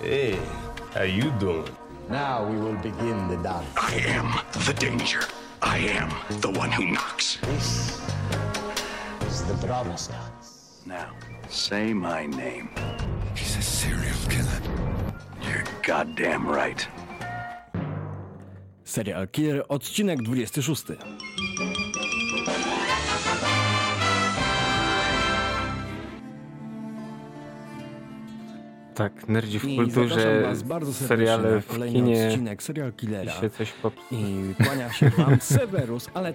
Hey, how you doing? Now we will begin the dance. I am the danger. I am the one who knocks. This is the Bronze dance. Now, say my name. He's a serial killer. You're goddamn right. Serial Killer, odcinek 26. Tak, nerdzi w I kulturze, bardzo seriale na w kolejny kinie odcinek Serial i Killera. się coś pop... I kłania się wam Severus, ale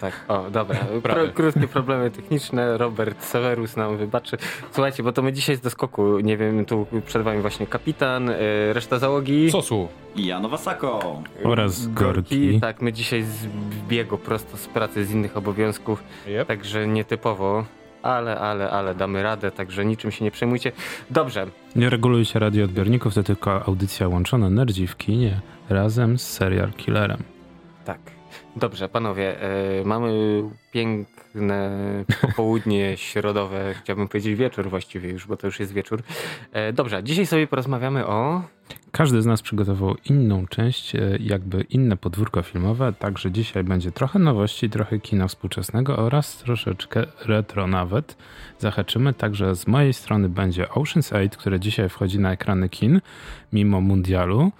Tak, o, dobra. Pro, krótkie problemy techniczne. Robert Severus nam wybaczy. Słuchajcie, bo to my dzisiaj z doskoku, nie wiem, tu przed wami właśnie kapitan, y, reszta załogi. Sosu. Janowa Sako. Oraz Gorki. Tak, my dzisiaj z biegu prosto z pracy, z innych obowiązków, Yep. także nietypowo. Ale, ale, ale damy radę, także niczym się nie przejmujcie. Dobrze, Nie regulujcie radioodbiorników, to tylko audycja łączona Nerdzi w kinie razem z serial killerem. Tak. Dobrze, panowie, e, mamy piękne popołudnie środowe, chciałbym powiedzieć wieczór właściwie już, bo to już jest wieczór. E, dobrze, dzisiaj sobie porozmawiamy o... Każdy z nas przygotował inną część, e, jakby inne podwórko filmowe, także dzisiaj będzie trochę nowości, trochę kina współczesnego oraz troszeczkę retro nawet. Zahaczymy, także z mojej strony będzie Ocean's 8, które dzisiaj wchodzi na ekrany kin, mimo mundialu.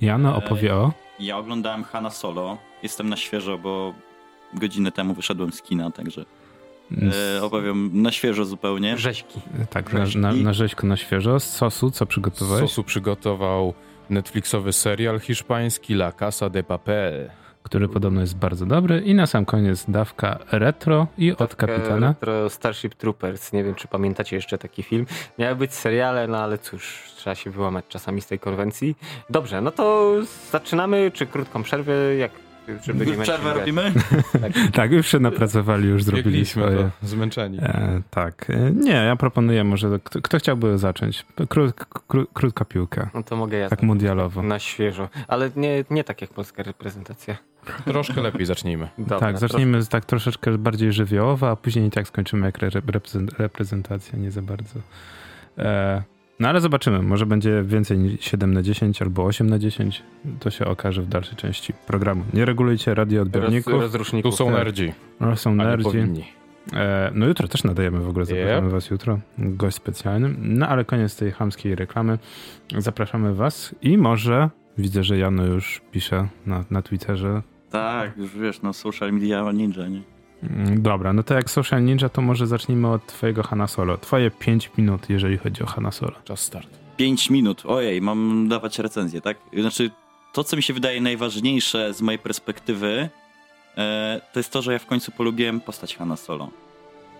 Jano opowie o... Ja oglądałem Hanna Solo. Jestem na świeżo, bo godzinę temu wyszedłem z kina, także e, opowiem na świeżo zupełnie. Rzeźki. Tak, na, na, na rzeźko, na świeżo. Z sosu, co przygotowałeś? Sosu przygotował Netflixowy serial hiszpański La Casa de Papel. który podobno jest bardzo dobry. I na sam koniec dawka retro i od kapitana. Retro Starship Troopers, nie wiem czy pamiętacie jeszcze taki film. Miały być seriale, no ale cóż, trzeba się wyłamać czasami z tej konwencji. Dobrze, no to zaczynamy, czy krótką przerwę, jak... Żeby nie Przerwę robimy? Tak, już się napracowali, już zrobili swoje. to, zmęczeni. E, tak. E, nie, ja proponuję może, kto, kto chciałby zacząć? Krót, kró, krótka piłka. No to mogę ja Tak mundialowo. na świeżo, ale nie, nie tak jak polska reprezentacja. Troszkę lepiej zacznijmy. Dobra, tak, zacznijmy z tak troszeczkę bardziej żywiołowo, a później i tak skończymy jak re, reprezent- reprezentacja, nie za bardzo. E, no ale zobaczymy, może będzie więcej niż 7 na 10 albo 8 na 10. To się okaże w dalszej części programu. Nie regulujcie Roz, radioodbiorników. rozruszników. Tu są tak. nerdzi, No, są nerdzi. E, no jutro też nadajemy w ogóle, zapraszamy Yep. was jutro, gość specjalny. No ale koniec tej chamskiej reklamy. Zapraszamy was i może, widzę, że Jano już pisze na, na Twitterze. Tak, już wiesz, no social media ninja, nie? Mm, Dobra, no to jak Social Ninja, to może zacznijmy od twojego Hanna Solo. Twoje 5 minut, jeżeli chodzi o Hanna Solo. Czas start. 5 minut. Ojej, mam dawać recenzję, tak? Znaczy, to co mi się wydaje najważniejsze z mojej perspektywy, e, to jest to, że ja w końcu polubiłem postać Hanna Solo.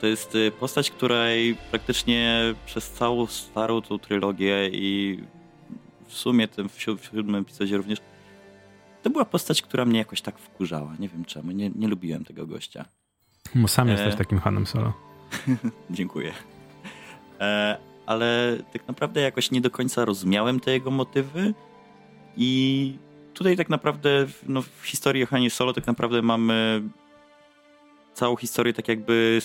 To jest e, postać, której praktycznie przez całą starą tą trylogię i w sumie tym w siódmym epizodzie również, to była postać, która mnie jakoś tak wkurzała. Nie wiem czemu, nie, nie lubiłem tego gościa. Bo sam E. jesteś takim Hanem Solo. Dziękuję. E, ale tak naprawdę jakoś nie do końca rozumiałem te jego motywy i tutaj tak naprawdę w- no, w historii o Hanie Solo tak naprawdę mamy całą historię tak jakby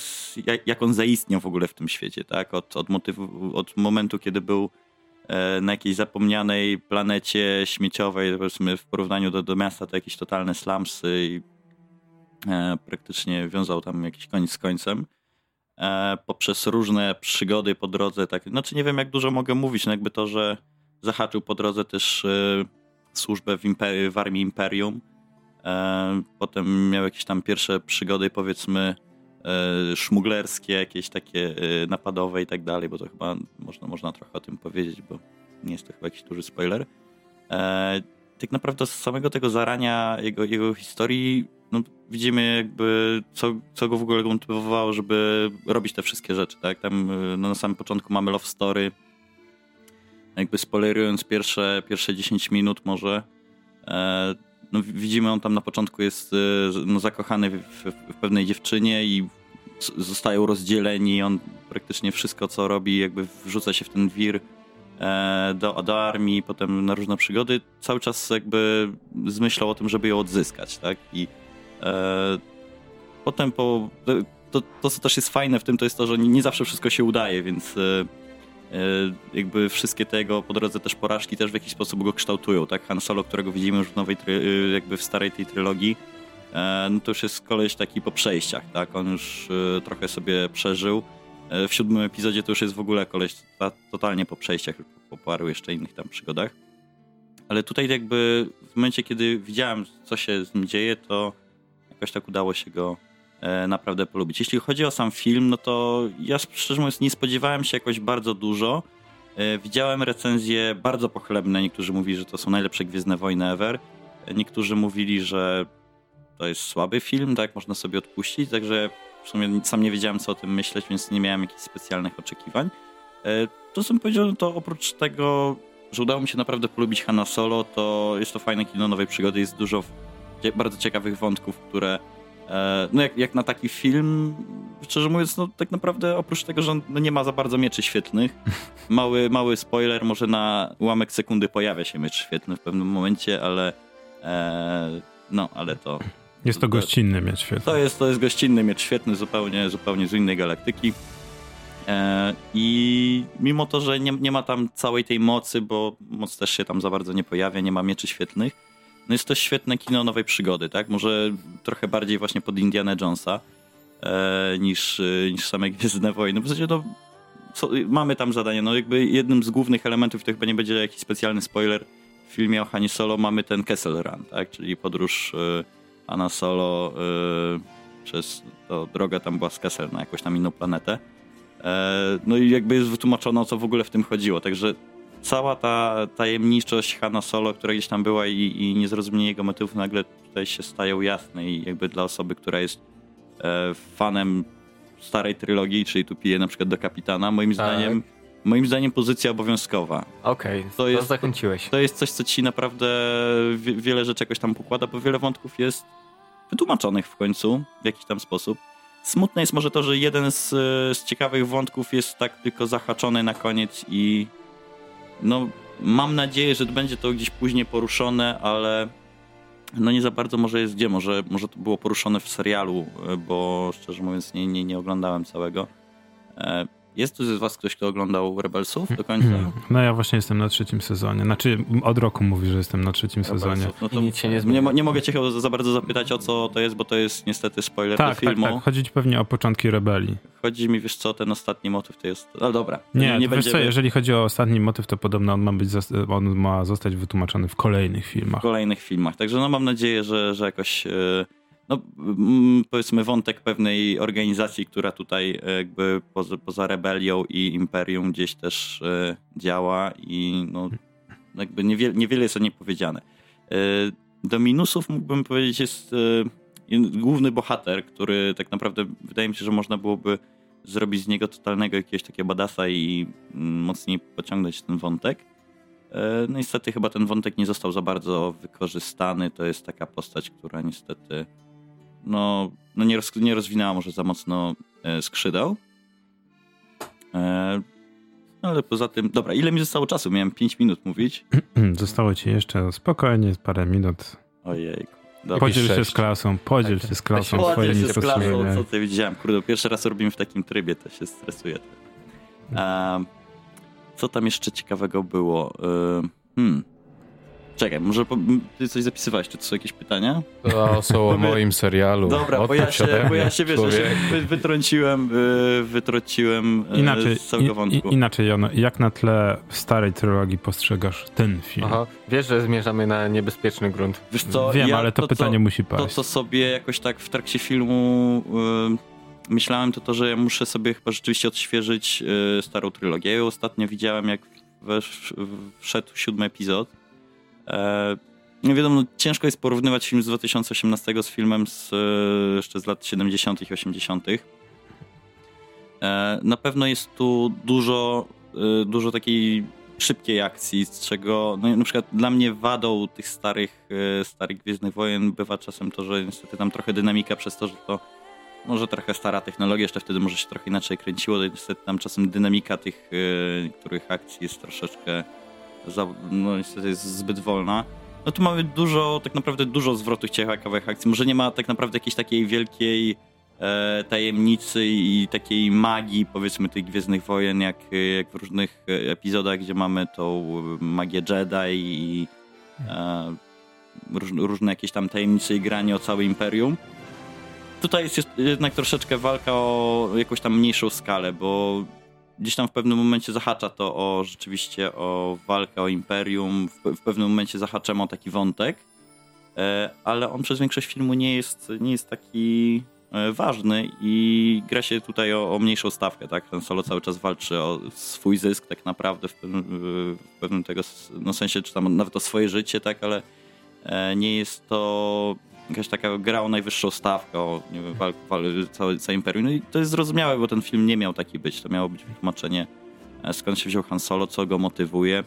jak, on zaistniał w ogóle w tym świecie, tak? Od, od motywu, od momentu, kiedy był e, na jakiejś zapomnianej planecie śmieciowej, powiedzmy w porównaniu do, do miasta to jakieś totalne slumsy i praktycznie wiązał tam jakiś koniec z końcem e, poprzez różne przygody po drodze. Tak, znaczy nie wiem jak dużo mogę mówić, no jakby to, że zahaczył po drodze też e, służbę w, imper- w armii Imperium. E, potem miał jakieś tam pierwsze przygody powiedzmy e, szmuglerskie, jakieś takie e, napadowe i tak dalej, bo to chyba można, można trochę o tym powiedzieć, bo nie jest to chyba jakiś duży spoiler. E, tak naprawdę z samego tego zarania jego, jego historii no, widzimy jakby co, co go w ogóle motywowało, żeby robić te wszystkie rzeczy, tak? Tam y, no, na samym początku mamy love story, jakby spoilerując pierwsze, pierwsze 10 minut może, e, no, widzimy on tam na początku jest e, no, zakochany w, w, w pewnej dziewczynie i z- zostają rozdzieleni, on praktycznie wszystko co robi jakby wrzuca się w ten wir e, do, do armii, potem na różne przygody, cały czas jakby zmyślał o tym, żeby ją odzyskać, tak? I potem po... To, to, co też jest fajne w tym, to jest to, że nie, zawsze wszystko się udaje, więc e, e, jakby wszystkie te jego po drodze też porażki też w jakiś sposób go kształtują, tak? Han Solo, którego widzimy już w nowej, e, jakby w starej tej trylogii, e, no to już jest koleś taki po przejściach, tak? On już e, trochę sobie przeżył. E, W siódmym epizodzie to już jest w ogóle koleś ta- totalnie po przejściach, po paru jeszcze innych tam przygodach. Ale tutaj jakby w momencie, kiedy widziałem, co się z nim dzieje, to jakoś tak udało się go e, naprawdę polubić. Jeśli chodzi o sam film, no to ja szczerze mówiąc nie spodziewałem się jakoś bardzo dużo. E, Widziałem recenzje bardzo pochlebne. Niektórzy mówili, że to są najlepsze Gwiezdne Wojny ever. E, Niektórzy mówili, że to jest słaby film, tak, można sobie odpuścić, także w sumie sam nie wiedziałem, co o tym myśleć, więc nie miałem jakichś specjalnych oczekiwań. To, co bym powiedział, no to oprócz tego, że udało mi się naprawdę polubić Hanna Solo, to jest to fajne kino nowej przygody, jest dużo bardzo ciekawych wątków, które e, no jak, jak na taki film, szczerze mówiąc, no tak naprawdę oprócz tego, że on no nie ma za bardzo mieczy świetlnych, mały, mały spoiler, może na ułamek sekundy pojawia się miecz świetlny w pewnym momencie, ale e, no, ale to Jest to gościnny miecz świetny. to jest, to jest gościnny miecz świetny, zupełnie, zupełnie z innej galaktyki. E, I mimo to, że nie, nie ma tam całej tej mocy, bo moc też się tam za bardzo nie pojawia, nie ma mieczy świetlnych, no jest to świetne kino nowej przygody, tak? Może trochę bardziej właśnie pod Indiana Jonesa e, niż, e, niż same Gwiezdne Wojny. W zasadzie no, co, mamy tam zadanie, no jakby jednym z głównych elementów, to chyba nie będzie jakiś specjalny spoiler, w filmie o Hanie Solo mamy ten Kessel Run, tak? Czyli podróż e, Hanna Solo e, przez, to tam była z Kessel na jakąś tam inną planetę. E, no i jakby jest wytłumaczono, o co w ogóle w tym chodziło, także cała ta tajemniczość Hanna Solo, która gdzieś tam była i, i niezrozumienie jego motywów nagle tutaj się stają jasne i jakby dla osoby, która jest e, fanem starej trylogii, czyli tu pije na przykład do kapitana, moim zdaniem moim zdaniem pozycja obowiązkowa. Okej, to, To jest- zachęciłeś. To jest coś, co ci naprawdę wie, wiele rzeczy jakoś tam pokłada, bo wiele wątków jest wytłumaczonych w końcu w jakiś tam sposób. Smutne jest może to, że jeden z, e, z ciekawych wątków jest tak tylko zahaczony na koniec i no mam nadzieję, że będzie to gdzieś później poruszone, ale no nie za bardzo może jest gdzie, może, może to było poruszone w serialu, e, bo szczerze mówiąc nie, nie, nie oglądałem całego. Jest tu z was ktoś, kto oglądał Rebelsów do końca? No ja właśnie jestem na trzecim sezonie. Znaczy od roku mówi, że jestem na trzecim sezonie. Rebelsów. No to nic się nie nie, nie mogę cię chyba za bardzo zapytać o co to jest, bo to jest niestety spoiler Tak, do tak, filmu. tak. Chodzi ci pewnie o początki rebelii. Chodzi mi, wiesz co, ten ostatni motyw to jest... Ale dobra, Nie, nie, nie wiesz co, jeżeli chodzi o ostatni motyw, to podobno on ma, być, on ma zostać wytłumaczony w kolejnych w filmach. kolejnych filmach. Także no mam nadzieję, że, że jakoś... e, No, mm, powiedzmy wątek pewnej organizacji, która tutaj e, jakby poza, poza rebelią i imperium gdzieś też e, działa i no jakby niewiele, niewiele jest o niej powiedziane. E, Do minusów mógłbym powiedzieć jest główny bohater, który tak naprawdę wydaje mi się, że można byłoby zrobić z niego totalnego jakiegoś takiego badasa i mm, mocniej pociągnąć ten wątek. No niestety chyba ten wątek nie został za bardzo wykorzystany. To jest taka postać, która niestety no, no nie, roz, nie rozwinęła może za mocno e, skrzydeł. E, ale poza tym, dobra, ile mi zostało czasu? Miałem 5 minut mówić. Zostało ci jeszcze spokojnie parę minut. Ojej. Dobra. Podziel się z klasą, podziel się z klasą Ładnie swoimi się z klasą, spostrzeżeniami. co ty widziałem. Kurde, pierwszy raz robimy w takim trybie, to się stresuję. Um, co tam jeszcze ciekawego było? Um, hmm. Czekaj, może po, ty coś zapisywałeś, czy to są jakieś pytania? To są o moim serialu. Dobra, bo ja się, bo ja się wiesz, ja się wy- wytrąciłem, y, wytrąciłem y, Inaczej, z całego wątku. i, inaczej Jono, jak na tle starej trylogii postrzegasz ten film? Aha, wiesz, że zmierzamy na niebezpieczny grunt. Wiesz co, Wiem, ja ale to, co- pytanie musi To, paść. co sobie jakoś tak w trakcie filmu y, myślałem, to to, że ja muszę sobie chyba rzeczywiście odświeżyć y, starą trylogię. Ja ostatnio widziałem, jak wesz, wszedł siódmy epizod. E, no wiadomo, no, ciężko jest porównywać film z 2018 z filmem z, y, jeszcze z lat 70. i 80. E, na pewno jest tu dużo, dużo takiej szybkiej akcji, z czego no, na przykład dla mnie wadą tych starych, e, starych Gwiezdnych Wojen bywa czasem to, że niestety tam trochę dynamika przez to, że to może trochę stara technologia, jeszcze wtedy może się trochę inaczej kręciło, to niestety tam czasem dynamika tych e, niektórych akcji jest troszeczkę za, no niestety jest zbyt wolna. No tu mamy dużo, tak naprawdę dużo zwrotów ciekawych akcji. Może nie ma tak naprawdę jakiejś takiej wielkiej e, tajemnicy i takiej magii, powiedzmy, tych Gwiezdnych Wojen, jak, jak w różnych e, epizodach, gdzie mamy tą magię Jedi i e, róż, różne jakieś tam tajemnice i granie o całe Imperium. Tutaj jest jednak troszeczkę walka o jakąś tam mniejszą skalę, bo gdzieś tam w pewnym momencie zahacza to o rzeczywiście o walkę o Imperium, w, w pewnym momencie zahaczamy o taki wątek, e, ale on przez większość filmu nie jest, nie jest taki e, ważny i gra się tutaj o, o mniejszą stawkę, tak? Ten Solo cały czas walczy o swój zysk tak naprawdę w pewnym, w pewnym tego no sensie, czy tam nawet o swoje życie, tak? Ale e, nie jest to jakaś taka gra o najwyższą stawkę, o nie wiem, wal, wal, całe, całe Imperium. No i to jest zrozumiałe, bo ten film nie miał taki być. To miało być wytłumaczenie, e, skąd się wziął Han Solo, co go motywuje.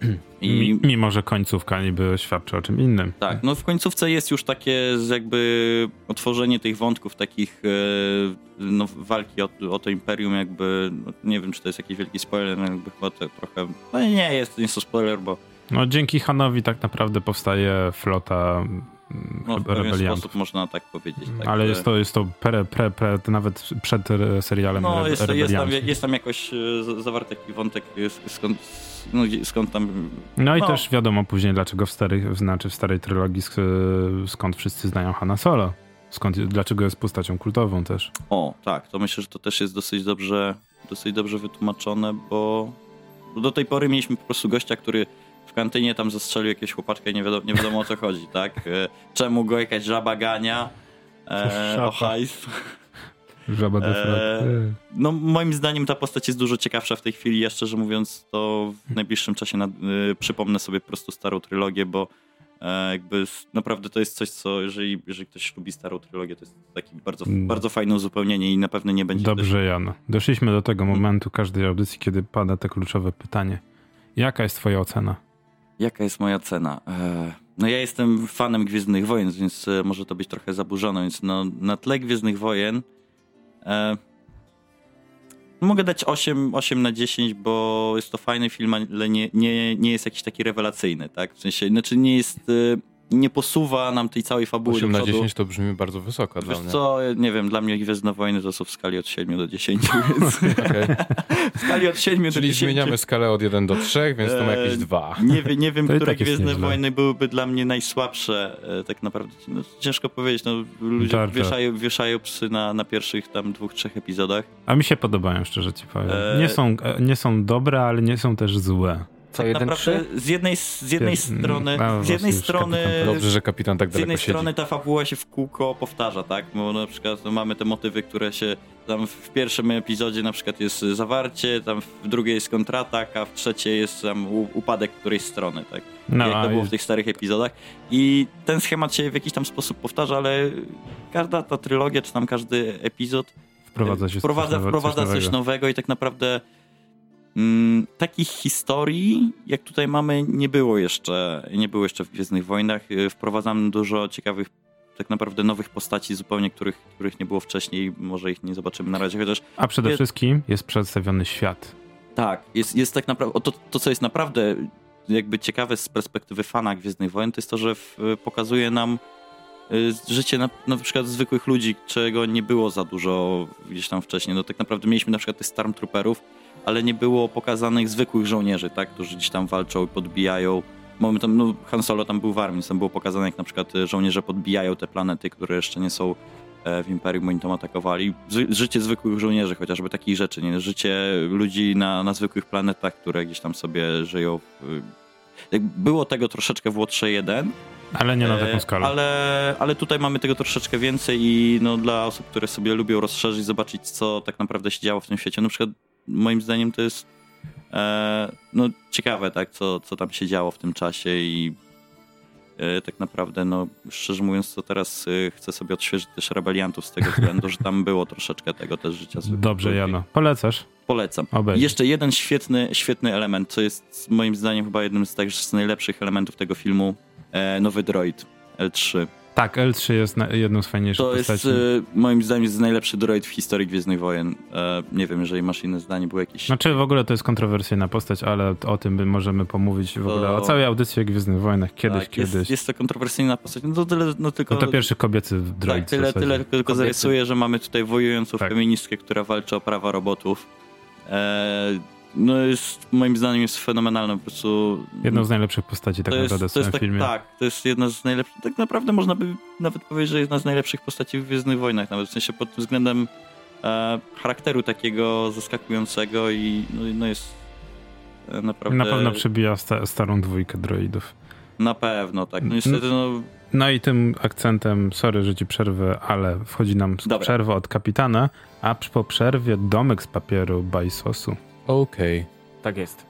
I... Mimo, że końcówka niby świadczy o czym innym. Tak, no w końcówce jest już takie jakby otworzenie tych wątków takich e, no, walki o, o to imperium jakby, no, nie wiem czy to jest jakiś wielki spoiler, no jakby chyba to trochę, no nie jest, nie jest to spoiler, bo no dzięki Hanowi tak naprawdę powstaje flota no, w pewien sposób można tak powiedzieć. Tak, Ale jest to, jest to pre, pre, pre, nawet przed serialem No jest, jest, tam, jest tam jakoś e, zawarty taki wątek, skąd, no, skąd tam... No i no. też wiadomo później, dlaczego w starych, znaczy w starej trylogii skąd wszyscy znają Hanna Solo. Skąd, dlaczego jest postacią kultową też. O, tak, to myślę, że to też jest dosyć dobrze, dosyć dobrze wytłumaczone, bo do tej pory mieliśmy po prostu gościa, który kantynie tam zastrzelił jakieś chłopaczkę, nie wiadomo, nie wiadomo o co chodzi, tak? E, czemu go jakaś żaba gania e, o hajs? Żaba e, No moim zdaniem ta postać jest dużo ciekawsza w tej chwili, ja szczerze mówiąc to w najbliższym czasie nad, y, przypomnę sobie po prostu starą trylogię, bo e, jakby naprawdę to jest coś, co jeżeli, jeżeli ktoś lubi starą trylogię, to jest taki bardzo, mm. bardzo fajne uzupełnienie i na pewno nie będzie... Dobrze też... Jan, doszliśmy do tego momentu każdej audycji, kiedy pada to kluczowe pytanie. Jaka jest twoja ocena? Jaka jest moja cena? E, no ja jestem fanem Gwiezdnych Wojen, więc e, może to być trochę zaburzone, więc no, na tle Gwiezdnych Wojen e, mogę dać 8, 8 na 10, bo jest to fajny film, ale nie, nie, nie jest jakiś taki rewelacyjny, tak? W sensie, znaczy nie jest nie posuwa nam tej całej fabuły 8 na 10 to brzmi bardzo wysoko Wiesz dla mnie. co, nie wiem, dla mnie Gwiezdne Wojny to są w skali od 7 do 10, więc okay. w skali od 7 Czyli do 10. Czyli zmieniamy skalę od 1 do 3, więc to ma jakieś 2. Nie, wiem, nie wiem, które tak Gwiezdne Wojny byłyby dla mnie najsłabsze, e, tak naprawdę. No, ciężko powiedzieć, no, ludzie wieszają, wieszają psy na, na pierwszych tam dwóch, trzech epizodach. A mi się podobają, szczerze ci powiem. Nie są, e, nie są dobre, ale nie są też złe. Co, tak naprawdę z jednej, z jednej strony, A, z jednej strony, dobrze, że kapitan tak z jednej siedzi. strony ta fabuła się w kółko powtarza, tak? Bo na przykład no, mamy te motywy, które się tam w pierwszym epizodzie na przykład jest zawarcie, tam w drugiej jest kontratak, a w trzeciej jest tam upadek którejś strony, tak? No, Jak to było w tych starych epizodach. I ten schemat się w jakiś tam sposób powtarza, ale każda ta trylogia, czy tam każdy epizod wprowadza, się wprowadza, coś, wprowadza coś, coś nowego i tak naprawdę takich historii, jak tutaj mamy, nie było jeszcze, nie było jeszcze w Gwiezdnych Wojnach. Y, wprowadzamy dużo ciekawych, tak naprawdę nowych postaci zupełnie, których, których nie było wcześniej. Może ich nie zobaczymy na razie, chociaż... A przede wszystkim jest przedstawiony świat. Tak, jest, jest tak naprawdę... To, to, co jest naprawdę jakby ciekawe z perspektywy fana Gwiezdnych Wojen, to jest to, że w, pokazuje nam y, życie na, na przykład zwykłych ludzi, czego nie było za dużo gdzieś tam wcześniej. No tak naprawdę mieliśmy na przykład tych Stormtrooperów, ale nie było pokazanych zwykłych żołnierzy, tak, którzy gdzieś tam walczą i podbijają. Mamy tam, no, Han Solo tam był w armii, tam było pokazane, jak na przykład e, żołnierze podbijają te planety, które jeszcze nie są e, w Imperium, oni tam atakowali. Życie zwykłych żołnierzy, chociażby takich rzeczy, nie? Życie ludzi na, na zwykłych planetach, które gdzieś tam sobie żyją. Było tego troszeczkę w Łotrze 1, ale nie na taką e, skalę. Ale, ale tutaj mamy tego troszeczkę więcej i no, dla osób, które sobie lubią rozszerzyć, zobaczyć, co tak naprawdę się działo w tym świecie. Na przykład moim zdaniem to jest e, no, ciekawe, tak, co, co tam się działo w tym czasie i e, tak naprawdę, no, szczerze mówiąc, to teraz e, chcę sobie odświeżyć też rebeliantów z tego względu, że tam było troszeczkę tego też życia. Dobrze, Jano. Polecasz? Polecam. Obejrzyj. Jeszcze jeden świetny, świetny element, co jest moim zdaniem chyba jednym z, tak, z najlepszych elementów tego filmu, nowy droid L3. Tak, L3 jest na, jedną z fajniejszych To jest postaci. e, moim zdaniem jest najlepszy droid w historii Gwiezdnych Wojen. E, nie wiem, jeżeli masz inne zdanie, był jakiś... Znaczy w ogóle to jest kontrowersyjna postać, ale o tym by możemy pomówić w ogóle, o całej audycji o Gwiezdnych Wojnach, kiedyś, tak, kiedyś. Jest, jest to kontrowersyjna postać. No to tyle, no tylko... No to pierwszy kobiecy droid Tak, tyle, tyle tylko Kobiety. zarysuję, że mamy tutaj wojującą Tak. feministkę, która walczy o prawa robotów. E, no jest, moim zdaniem jest fenomenalna po prostu. Jedną z najlepszych postaci tak to jest, naprawdę w tym tak, filmie. tak, to jest jedna z najlepszych, tak naprawdę można by nawet powiedzieć, że jedna z najlepszych postaci w Gwiezdnych Wojnach, nawet w sensie pod tym względem e, charakteru takiego zaskakującego i no, no jest e, naprawdę... Na pewno przebija sta starą dwójkę droidów. Na pewno, tak. No niestety, no, No i tym akcentem, sorry, że ci przerwę, ale wchodzi nam Dobra. przerwa od kapitana, a po przerwie domek z papieru Bajsosu. Okej. Tak jest.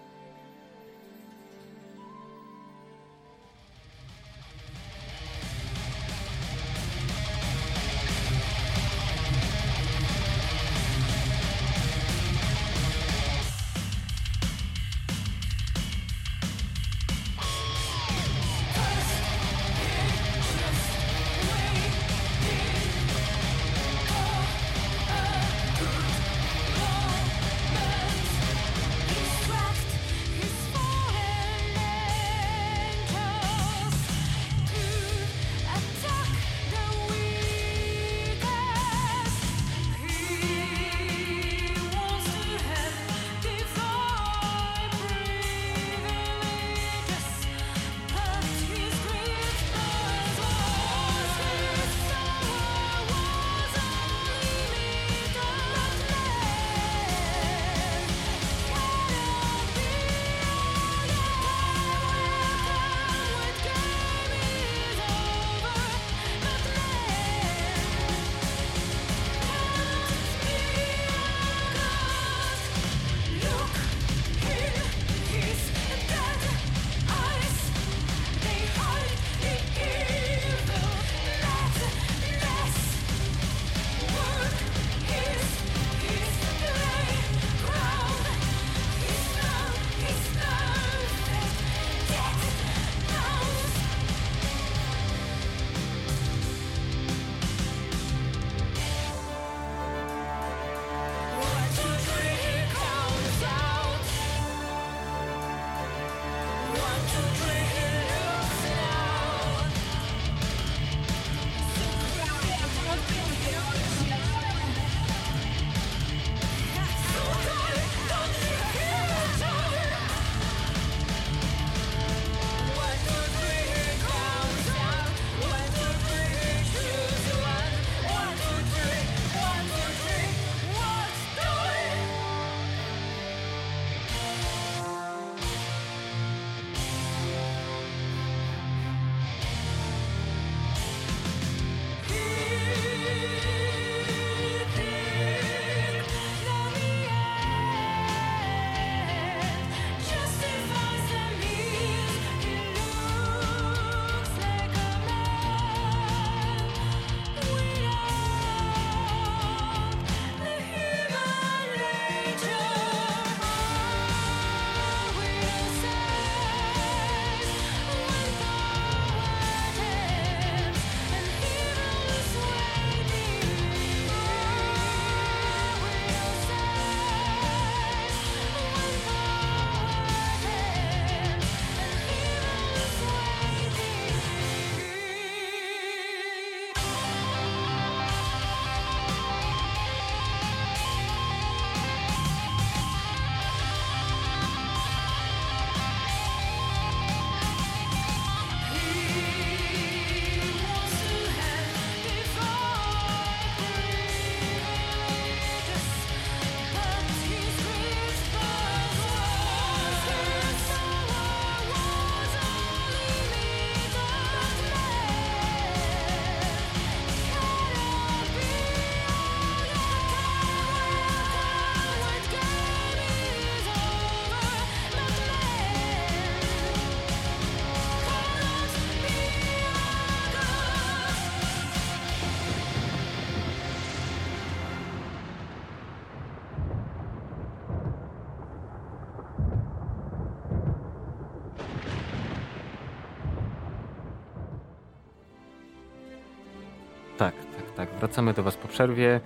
Wracamy do Was po przerwie.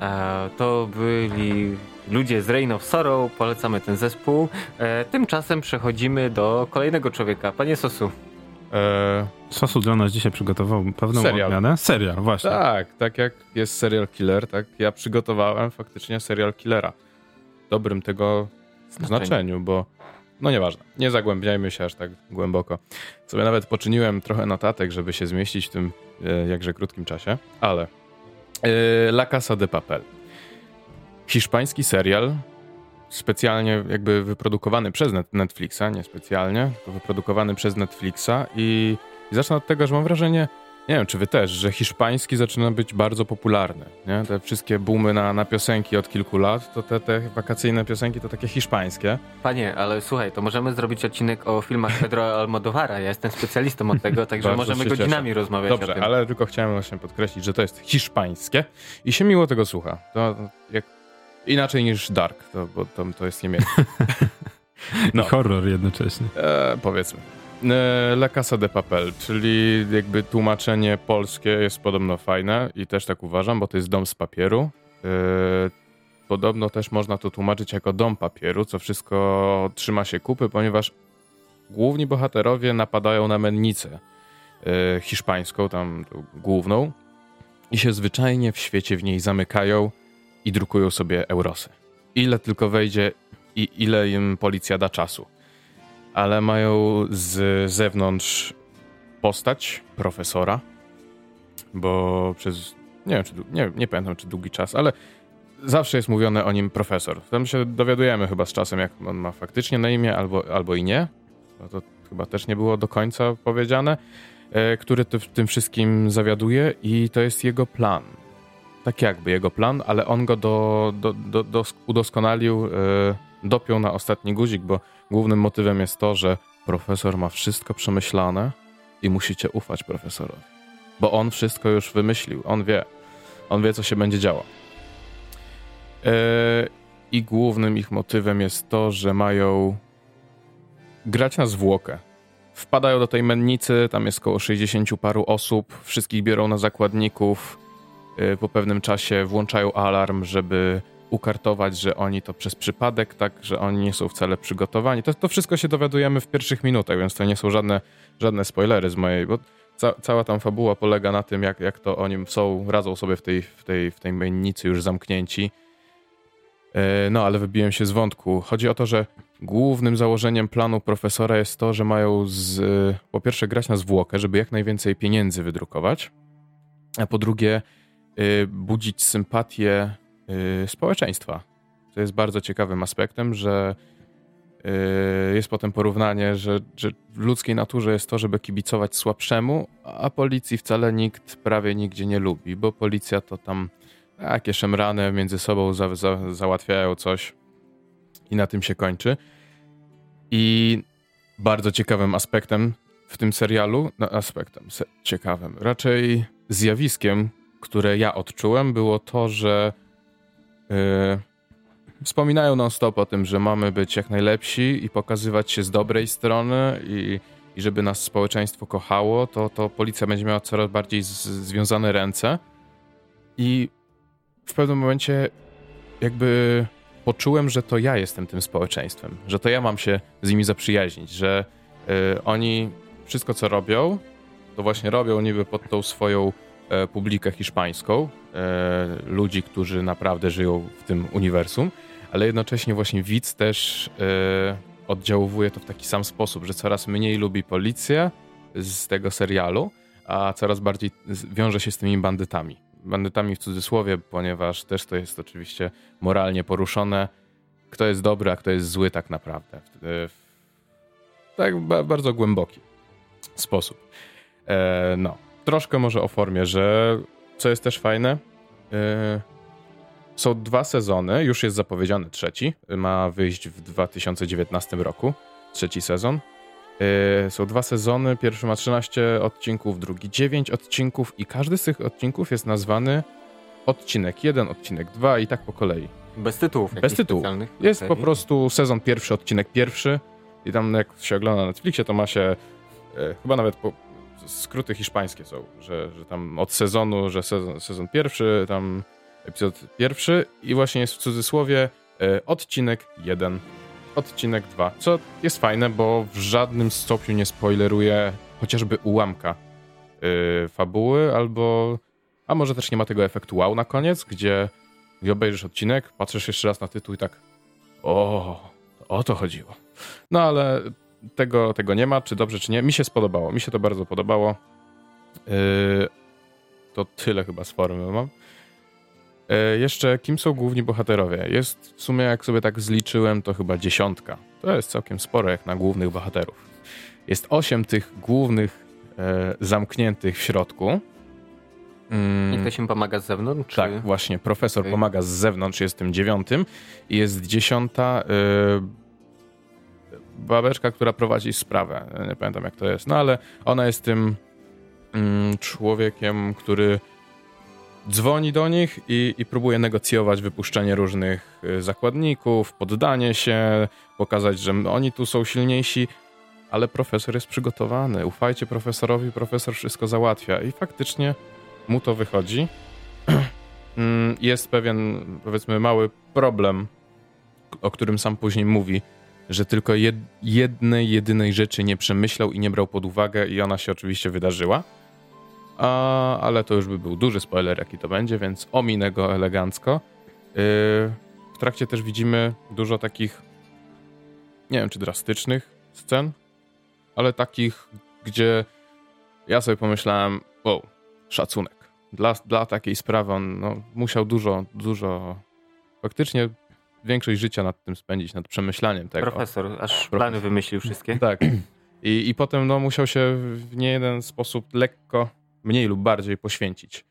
E, to byli ludzie z Reign of Sorrow, polecamy ten zespół. E, tymczasem przechodzimy do kolejnego człowieka, panie Sosu. E, Sosu dla nas dzisiaj przygotował pewną Serial. odmianę. Serial, właśnie. tak, tak jak jest serial killer, tak ja przygotowałem faktycznie serial killera. W dobrym tego Znaczeniu. znaczeniu, bo no nieważne, nie zagłębiajmy się aż tak głęboko. Sobie nawet poczyniłem trochę notatek, żeby się zmieścić w tym e, jakże krótkim czasie, ale La Casa de Papel. Hiszpański serial, specjalnie jakby wyprodukowany przez Net- Netflixa, nie specjalnie, wyprodukowany przez Netflixa i, i zacznę od tego, że mam wrażenie, nie wiem, czy wy też, że hiszpański zaczyna być bardzo popularny, nie? Te wszystkie boomy na, na piosenki od kilku lat, to te, te wakacyjne piosenki to takie hiszpańskie. Panie, ale słuchaj, to możemy zrobić odcinek o filmach Pedro Almodovara. Ja jestem specjalistą od tego, także możemy godzinami cieszę. rozmawiać o Dobrze, tym. ale tylko chciałem właśnie podkreślić, że to jest hiszpańskie i się miło tego słucha. To jak inaczej niż Dark, to, bo to, to jest niemieckie. I horror jednocześnie. E, powiedzmy. E, La Casa de Papel, czyli jakby tłumaczenie polskie jest podobno fajne i też tak uważam, bo to jest dom z papieru. E, podobno też można to tłumaczyć jako dom papieru, co wszystko trzyma się kupy, ponieważ główni bohaterowie napadają na mennicę e, hiszpańską, tam główną i się zwyczajnie w świecie w niej zamykają i drukują sobie eurosy. Ile tylko wejdzie i ile im policja da czasu ale mają z zewnątrz postać profesora, bo przez, nie wiem, czy, nie, nie pamiętam czy długi czas, ale zawsze jest mówione o nim profesor. Tam się dowiadujemy chyba z czasem, jak on ma faktycznie na imię, albo, albo i nie. No to chyba też nie było do końca powiedziane, e, który ty, tym wszystkim zawiaduje i to jest jego plan. Tak jakby jego plan, ale on go do, do, do, do udoskonalił, e, dopiął na ostatni guzik, bo głównym motywem jest to, że profesor ma wszystko przemyślane i musicie ufać profesorowi. Bo on wszystko już wymyślił, on wie. On wie, co się będzie działo. E, I głównym ich motywem jest to, że mają grać na zwłokę. Wpadają do tej mennicy, tam jest około 60 paru osób, wszystkich biorą na zakładników. E, Po pewnym czasie włączają alarm, żeby ukartować, że oni to przez przypadek, tak, że oni nie są wcale przygotowani. To, to wszystko się dowiadujemy w pierwszych minutach, więc to nie są żadne, żadne spoilery z mojej, bo ca, cała tam fabuła polega na tym, jak, jak to oni są, radzą sobie w tej, w tej, w tej mennicy już zamknięci. E, No, ale wybiłem się z wątku. Chodzi o to, że głównym założeniem planu profesora jest to, że mają z, po pierwsze grać na zwłokę, żeby jak najwięcej pieniędzy wydrukować, a po drugie y, budzić sympatię społeczeństwa. To jest bardzo ciekawym aspektem, że y, jest potem porównanie, że, że w ludzkiej naturze jest to, żeby kibicować słabszemu, a policji wcale nikt prawie nigdzie nie lubi, bo policja to tam takie szemrane między sobą za, za, załatwiają coś i na tym się kończy. I bardzo ciekawym aspektem w tym serialu, no aspektem ciekawym, raczej zjawiskiem, które ja odczułem, było to, że wspominają non-stop o tym, że mamy być jak najlepsi i pokazywać się z dobrej strony i, i żeby nas społeczeństwo kochało, to, to policja będzie miała coraz bardziej z, związane ręce. I w pewnym momencie jakby poczułem, że to ja jestem tym społeczeństwem, że to ja mam się z nimi zaprzyjaźnić, że y, oni wszystko co robią, to właśnie robią niby pod tą swoją e, publikę hiszpańską, e, ludzi, którzy naprawdę żyją w tym uniwersum, ale jednocześnie właśnie widz też e, oddziałuje to w taki sam sposób, że coraz mniej lubi policję z tego serialu, a coraz bardziej wiąże się z tymi bandytami. Bandytami w cudzysłowie, ponieważ też to jest oczywiście moralnie poruszone, kto jest dobry, a kto jest zły tak naprawdę. W, tak ba, bardzo głęboki sposób. E, no, troszkę może o formie, że co jest też fajne, e, są dwa sezony, już jest zapowiedziany trzeci, ma wyjść w 2019 roku, trzeci sezon. E, są dwa sezony, pierwszy ma 13 odcinków, drugi 9 odcinków i każdy z tych odcinków jest nazwany odcinek 1, odcinek 2 i tak po kolei. Bez tytułów. Bez tytułów. Jest po prostu sezon pierwszy, odcinek pierwszy i tam jak się ogląda na Netflixie, to ma się e, chyba nawet po, skróty hiszpańskie są, że, że tam od sezonu, że sezon, sezon pierwszy, tam epizod pierwszy i właśnie jest w cudzysłowie e, odcinek jeden, odcinek dwa, co jest fajne, bo w żadnym stopniu nie spoileruje chociażby ułamka e, fabuły, albo a może też nie ma tego efektu wow na koniec, gdzie, gdzie obejrzysz odcinek, patrzysz jeszcze raz na tytuł i tak o, o to chodziło. No ale tego, tego nie ma, czy dobrze, czy nie. Mi się spodobało, mi się to bardzo podobało. Yy, to tyle chyba z formy mam. Yy, jeszcze, kim są główni bohaterowie? Jest w sumie, jak sobie tak zliczyłem, to chyba dziesiątka. To jest całkiem sporo jak na głównych bohaterów. Jest osiem tych głównych yy, zamkniętych w środku. Mm. I ktoś im pomaga z zewnątrz? Czy... Tak, właśnie. Profesor okay. pomaga z zewnątrz, jest tym dziewiątym. I jest dziesiąta yy, babeczka, która prowadzi sprawę. Nie pamiętam jak to jest, no ale ona jest tym mm, człowiekiem, który dzwoni do nich i, i próbuje negocjować wypuszczenie różnych y, zakładników, poddanie się, pokazać, że oni tu są silniejsi, ale profesor jest przygotowany. Ufajcie profesorowi, profesor wszystko załatwia. I faktycznie mu to wychodzi. Mm, jest pewien, powiedzmy, mały problem, o którym sam później mówi, że tylko jed jednej, jedynej rzeczy nie przemyślał i nie brał pod uwagę, i ona się oczywiście wydarzyła. A, ale to już by był duży spoiler, jaki to będzie, więc ominę go elegancko. Yy, w trakcie też widzimy dużo takich, nie wiem czy drastycznych scen, ale takich, gdzie ja sobie pomyślałem, wow, szacunek dla, dla takiej sprawy on no, musiał dużo, dużo, faktycznie większość życia nad tym spędzić, nad przemyślaniem tego. Profesor, aż Profesor. plany wymyślił wszystkie. Tak. I, I potem no, musiał się w nie jeden sposób lekko, mniej lub bardziej poświęcić.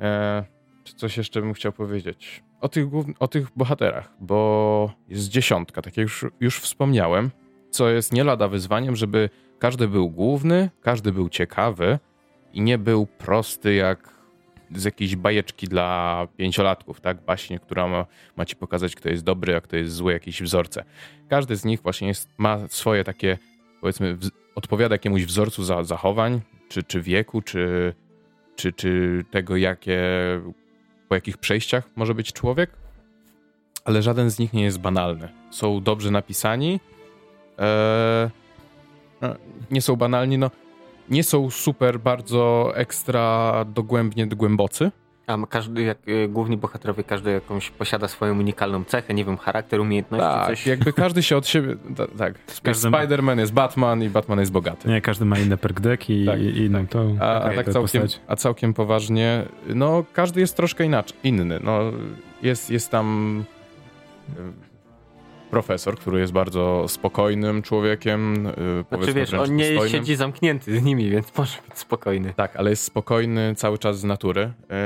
E, czy coś jeszcze bym chciał powiedzieć? O tych, o tych bohaterach, bo jest dziesiątka, tak jak już, już wspomniałem, co jest nie lada wyzwaniem, żeby każdy był główny, każdy był ciekawy, i nie był prosty jak z jakiejś bajeczki dla pięciolatków, tak? Baśnie, która ma, ma ci pokazać, kto jest dobry, a kto jest zły, jakieś wzorce. Każdy z nich właśnie jest, ma swoje takie, powiedzmy, w, odpowiada jakiemuś wzorcu za, zachowań, czy, czy wieku, czy, czy, czy tego, jakie, po jakich przejściach może być człowiek, ale żaden z nich nie jest banalny. Są dobrze napisani, eee, nie są banalni, no nie są super bardzo ekstra dogłębnie głębocy. A każdy, jak y, główni bohaterowie, każdy jakąś posiada swoją unikalną cechę, nie wiem, charakter, umiejętności, tak, coś. jakby każdy się od siebie, ta, tak. Każdy Spider-Man jest Batman i Batman jest bogaty. Nie, każdy ma inne perk i, tak. i inną to. A, a tak całkiem, a całkiem poważnie, no każdy jest troszkę inaczej, inny. No, jest, jest tam profesor, który jest bardzo spokojnym człowiekiem. Yy, znaczy wiesz, on nie dostojnym. siedzi zamknięty z nimi, więc może być spokojny. Tak, ale jest spokojny cały czas z natury, yy,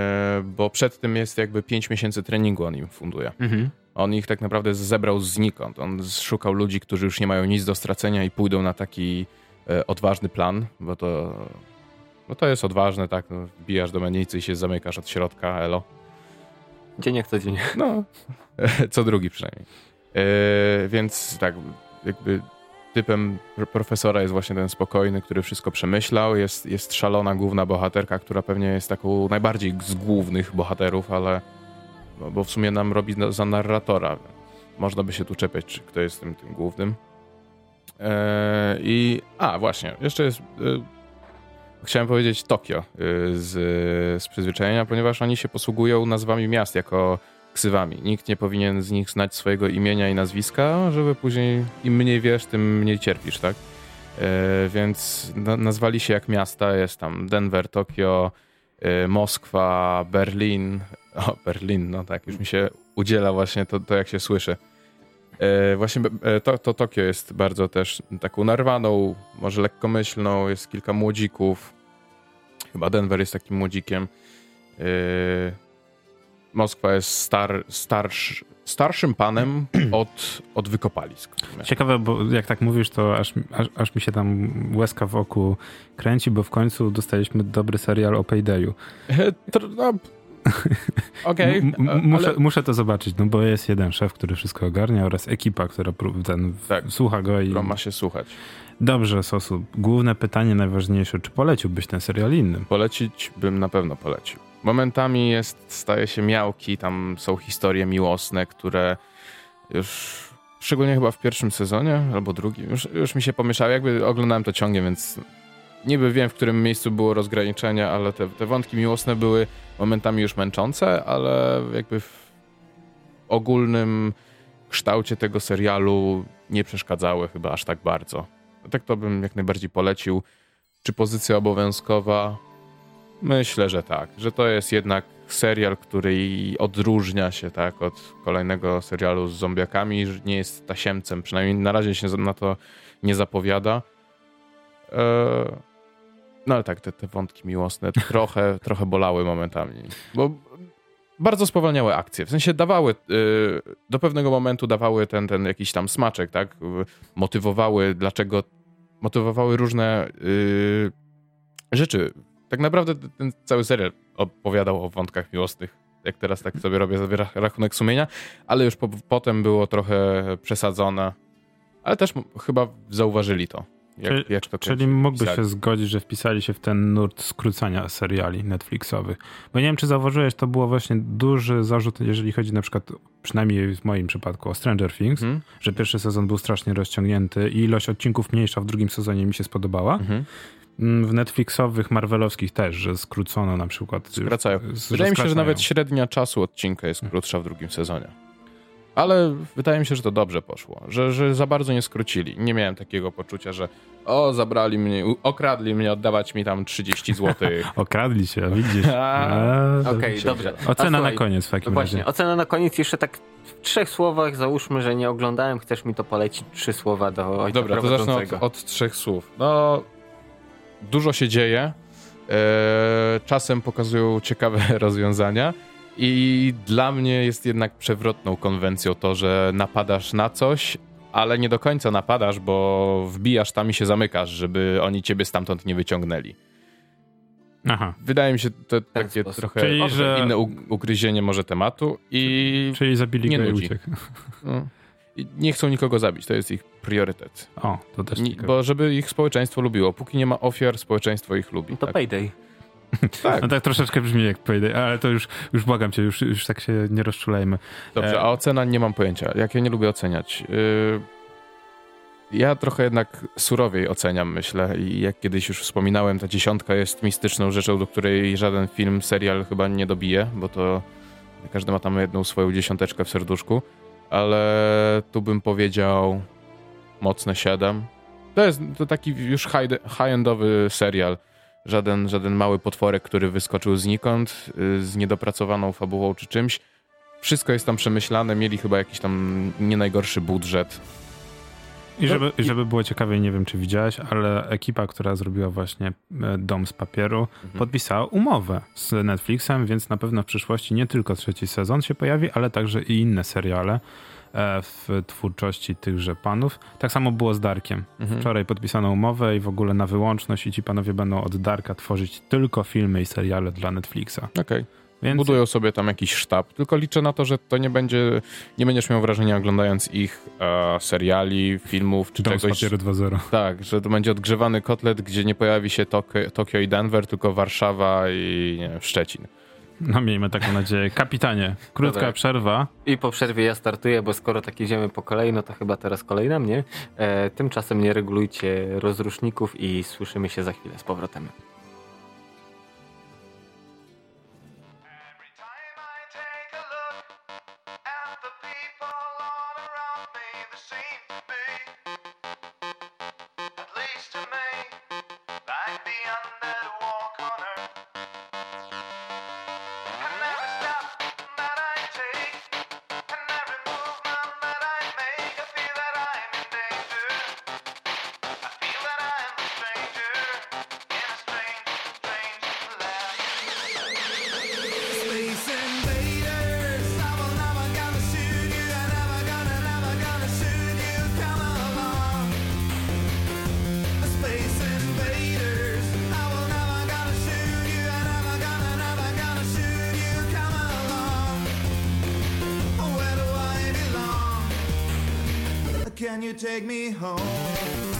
bo przed tym jest jakby 5 miesięcy treningu on im funduje. Mhm. On ich tak naprawdę zebrał znikąd. On szukał ludzi, którzy już nie mają nic do stracenia i pójdą na taki yy, odważny plan, bo to, bo to jest odważne, tak? No, wbijasz do mennicy i się zamykasz od środka, elo. Dzień jak co dzień. No, co drugi przynajmniej. Yy, więc tak, jakby typem profesora jest właśnie ten spokojny, który wszystko przemyślał. Jest, jest szalona główna bohaterka, która pewnie jest taką najbardziej z głównych bohaterów, ale no, bo w sumie nam robi za narratora. Można by się tu czepiać, czy kto jest tym, tym głównym. Yy, I a, właśnie, jeszcze jest. Yy, chciałem powiedzieć Tokio z, z przyzwyczajenia, ponieważ oni się posługują nazwami miast jako ksywami. Nikt nie powinien z nich znać swojego imienia i nazwiska, żeby później im mniej wiesz, tym mniej cierpisz, tak? E, więc na, nazwali się jak miasta. Jest tam Denver, Tokio, e, Moskwa, Berlin. O, Berlin, no tak, już mi się udziela właśnie to, to jak się słyszy. E, właśnie to, to Tokio jest bardzo też taką narwaną, może lekkomyślną, jest kilka młodzików. Chyba Denver jest takim młodzikiem. Moskwa jest star, starsz, starszym panem od, od wykopalisk. Ciekawe, bo jak tak mówisz, to aż, aż, aż, mi się tam łezka w oku kręci, bo w końcu dostaliśmy dobry serial o Paydayu. E, no, Okej, m- e, muszę, ale- muszę to zobaczyć, no bo jest jeden szef, który wszystko ogarnia oraz ekipa, która ten, Tak. słucha go i... ma się słuchać. Dobrze, Sosu. Główne pytanie, najważniejsze. Czy poleciłbyś ten serial innym? Polecić bym na pewno polecił. Momentami jest, staje się miałki, tam są historie miłosne, które już, szczególnie chyba w pierwszym sezonie albo drugim, już, już mi się pomieszały. Jakby oglądałem to ciągnie, więc niby wiem, w którym miejscu było rozgraniczenie, ale te, te wątki miłosne były momentami już męczące, ale jakby w ogólnym kształcie tego serialu nie przeszkadzały chyba aż tak bardzo. Tak to bym jak najbardziej polecił. Czy pozycja obowiązkowa? Myślę, że tak. Że to jest jednak serial, który odróżnia się tak od kolejnego serialu z zombiakami, że nie jest tasiemcem. Przynajmniej na razie się na to nie zapowiada. Eee, No ale tak, te, te wątki miłosne trochę, trochę bolały momentami. Bo bardzo spowalniały akcje. W sensie dawały, y, do pewnego momentu dawały ten, ten jakiś tam smaczek, tak? Motywowały, dlaczego, motywowały różne y, rzeczy. Tak naprawdę ten cały serial opowiadał o wątkach miłosnych. Jak teraz tak sobie robię sobie rach- rachunek sumienia, ale już po, potem było trochę przesadzone. Ale też chyba zauważyli to. Jak, Czyli- jak to Czyli pisali. się zgodzić, że wpisali się w ten nurt skrócania seriali Netflixowych. Bo nie wiem, czy zauważyłeś, to było właśnie duży zarzut, jeżeli chodzi na przykład, przynajmniej w moim przypadku, o Stranger Things, Mhm. że pierwszy sezon był strasznie rozciągnięty i ilość odcinków mniejsza w drugim sezonie mi się spodobała. Mhm. Mm, W Netflixowych, Marvelowskich też, że skrócono na przykład. Skracają. z- Wydaje mi się, że nawet średnia czasu odcinka jest krótsza w drugim sezonie. Ale wydaje mi się, że to dobrze poszło, że, że za bardzo nie skrócili. Nie miałem takiego poczucia, że o, zabrali mnie, okradli mnie, oddawać mi tam 30 zł. Okradli się, widzisz. A, A, Okej, dobrze. A Ocena na słuchaj, koniec w takim Właśnie, razie. ocena na koniec jeszcze tak w trzech słowach, załóżmy, że nie oglądałem, chcesz mi to polecić, trzy słowa do ojca Dobra, to zacznę od, prowadzącego. od trzech słów. No, dużo się dzieje. E, czasem pokazują ciekawe rozwiązania. I dla mnie jest jednak przewrotną konwencją to, że napadasz na coś, ale nie do końca napadasz, bo wbijasz tam i się zamykasz, żeby oni ciebie stamtąd nie wyciągnęli. Aha. Wydaje mi się to takie sposób. trochę Czyli, że- inne ugryzienie może tematu i Czyli zabili Nie go i uciekł. no, nie chcą nikogo zabić. To jest ich priorytet. O, to też Nie, bo żeby ich społeczeństwo lubiło. Póki nie ma ofiar, społeczeństwo ich lubi. To tak. Payday. tak. No tak troszeczkę brzmi jak Payday, ale to już, już błagam cię, już, już tak się nie rozczulajmy. Dobrze, E, a ocena nie mam pojęcia. Jak ja nie lubię oceniać. Yy, ja trochę jednak surowiej oceniam, myślę. I jak kiedyś już wspominałem, ta dziesiątka jest mistyczną rzeczą, do której żaden film, serial chyba nie dobije, bo to każdy ma tam jedną swoją dziesiąteczkę w serduszku. Ale tu bym powiedział mocne 7. To jest to taki już high- high-endowy serial. Żaden, żaden mały potworek, który wyskoczył znikąd y, z niedopracowaną fabułą czy czymś. Wszystko jest tam przemyślane, mieli chyba jakiś tam nie najgorszy budżet. I żeby, i żeby było ciekawie, nie wiem czy widziałeś, ale ekipa, która zrobiła właśnie e, Dom z papieru, podpisała umowę z Netflixem, więc na pewno w przyszłości nie tylko trzeci sezon się pojawi, ale także i inne seriale e, w twórczości tychże panów. Tak samo było z Darkiem. Mhm. Wczoraj podpisano umowę i w ogóle na wyłączność i ci panowie będą od Darka tworzyć tylko filmy i seriale dla Netflixa. Okej. Więc Budują sobie tam jakiś sztab, tylko liczę na to, że to nie będzie, nie będziesz miał wrażenia oglądając ich e, seriali, filmów czy Dom czegoś. papieru 2.0. Tak, że to będzie odgrzewany kotlet, gdzie nie pojawi się Tokio, Tokio i Denver, tylko Warszawa i wiem, Szczecin. No miejmy taką nadzieję. Kapitanie, krótka Dobra. przerwa. I po przerwie ja startuję, bo skoro tak idziemy po kolei, no to chyba teraz kolej na mnie. E, tymczasem nie regulujcie rozruszników i słyszymy się za chwilę z powrotem. You take me home?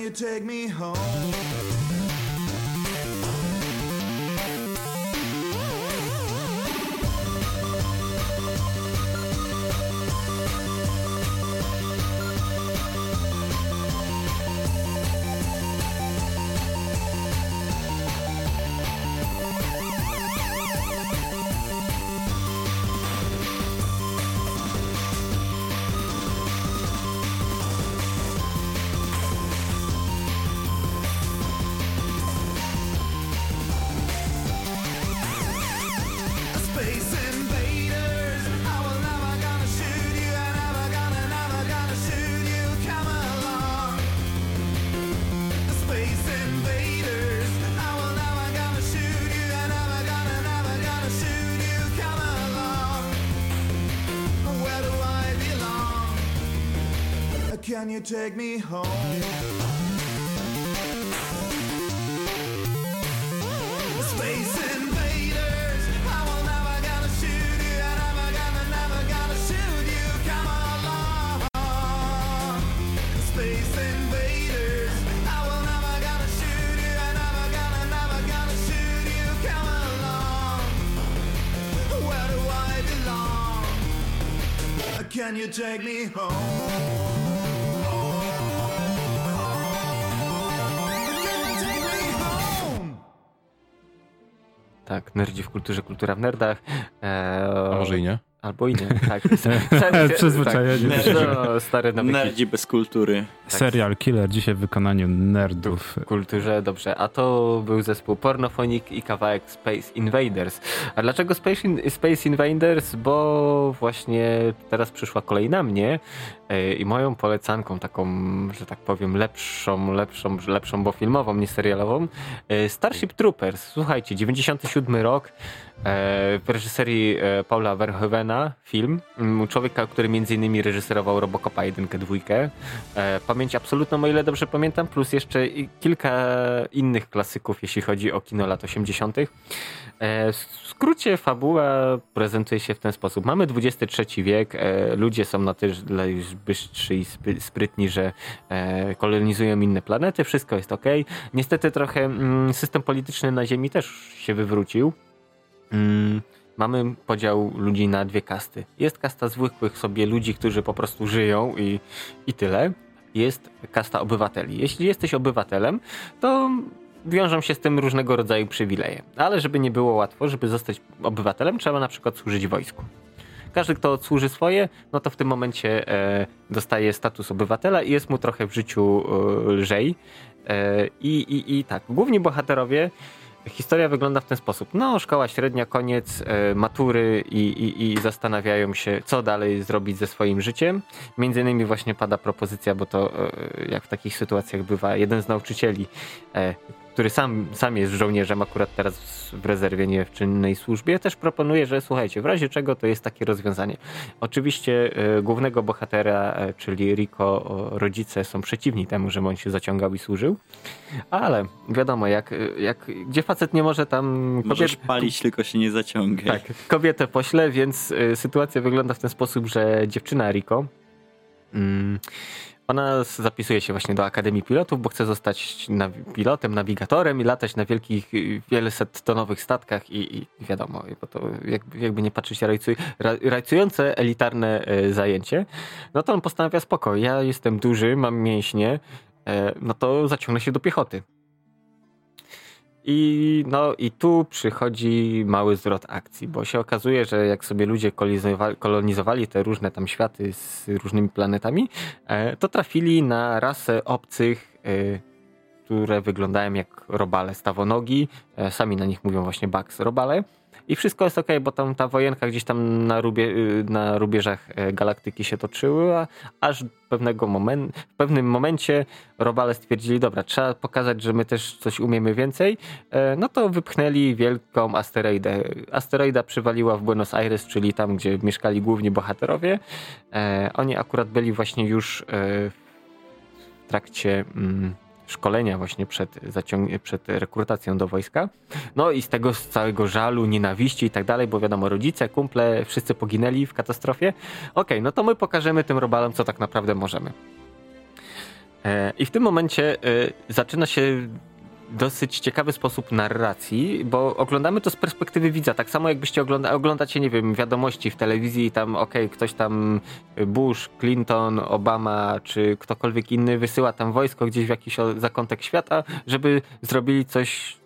You take me home? Can you take me home? Space invaders, I will never gonna shoot you. Never gonna, never gonna shoot you. Come along. Space invaders, I will never gonna shoot you. Never gonna, never gonna shoot you. Come along. Where do I belong? Can you take me home? Tak, nerdzi w kulturze, kultura w nerdach. Eee, A może i nie? Albo i nie, tak. Przyzwyczajenie. Tak, no, stare nawyki. Nerdzi bez kultury. Serial Killer dzisiaj w wykonaniu nerdów. w kulturze, dobrze. A to był zespół Pornophonic i kawałek Space Invaders. A dlaczego Space, In- Space Invaders? Bo właśnie teraz przyszła kolej na mnie e, i moją polecanką taką, że tak powiem, lepszą, lepszą, lepszą, bo filmową, nie serialową. e, Starship Troopers. Słuchajcie, 97 rok. e, W reżyserii Paula Verhoevena film. Mm, Człowieka, który między innymi reżyserował Robocopa 1, 2. E, Pamięć absolutną, o ile dobrze pamiętam, plus jeszcze kilka innych klasyków, jeśli chodzi o kino lat 80. E, W skrócie fabuła prezentuje się w ten sposób. Mamy XXIII wiek, e, ludzie są na tyle już bystrzy i spry- sprytni, że kolonizują inne planety, wszystko jest ok. Niestety trochę mm, system polityczny na Ziemi też się wywrócił. Mm, mamy podział ludzi na dwie kasty. Jest kasta zwykłych sobie ludzi, którzy po prostu żyją i, i tyle. Jest kasta obywateli. Jeśli jesteś obywatelem, to wiążą się z tym różnego rodzaju przywileje. Ale żeby nie było łatwo, żeby zostać obywatelem, trzeba na przykład służyć wojsku. Każdy, kto odsłuży swoje, no to w tym momencie e, dostaje status obywatela i jest mu trochę w życiu e, lżej. E, i, i, I tak, główni bohaterowie Historia wygląda w ten sposób. No, szkoła średnia, koniec, e, matury i, i, i zastanawiają się, co dalej zrobić ze swoim życiem. Między innymi właśnie pada propozycja, bo to e, jak w takich sytuacjach bywa, jeden z nauczycieli, e, który sam, sam jest żołnierzem, akurat teraz w rezerwie, nie w czynnej służbie, też proponuje, że słuchajcie, w razie czego to jest takie rozwiązanie. Oczywiście e, głównego bohatera, e, czyli Rico, o, rodzice są przeciwni temu, żeby on się zaciągał i służył, ale wiadomo, jak, jak gdzie facet nie może tam Możesz palić, tylko się nie zaciągaj. tak, kobietę pośle, więc y, sytuacja wygląda w ten sposób, że dziewczyna Rico, mm, ona zapisuje się właśnie do Akademii Pilotów, bo chce zostać nawi- pilotem, nawigatorem i latać na wielkich, wieloset tonowych statkach i, i wiadomo, bo to jakby, jakby nie patrzeć rajcuj, ra, rajcujące elitarne y, zajęcie, no to on postanawia spoko, ja jestem duży, mam mięśnie, e, no to zaciągnę się do piechoty. I, no, I tu przychodzi mały zwrot akcji, bo się okazuje, że jak sobie ludzie kolonizowali, te różne tam światy z różnymi planetami, e, to trafili na rasę obcych, e, które wyglądają jak robale stawonogi. E, sami na nich mówią właśnie Bugs robale. I wszystko jest ok, bo tam ta wojenka gdzieś tam na, rubie, y, na rubieżach e, galaktyki się toczyła, aż pewnego moment, w pewnym momencie robale stwierdzili, dobra, trzeba pokazać, że my też coś umiemy więcej, e, no to wypchnęli wielką asteroidę. Asteroida przywaliła w Buenos Aires, czyli tam, gdzie mieszkali główni bohaterowie. E, Oni akurat byli właśnie już w trakcie mm, szkolenia właśnie przed, przed rekrutacją do wojska. No i z tego z całego żalu, nienawiści i tak dalej, bo wiadomo, rodzice, kumple, wszyscy poginęli w katastrofie. Okej, no to my pokażemy tym robalom, co tak naprawdę możemy. E, I w tym momencie e, zaczyna się dosyć ciekawy sposób narracji, bo oglądamy to z perspektywy widza. Tak samo jakbyście ogląda, oglądacie, nie wiem, wiadomości w telewizji i tam, okej, ktoś tam Bush, Clinton, Obama czy ktokolwiek inny wysyła tam wojsko gdzieś w jakiś zakątek świata, żeby zrobili coś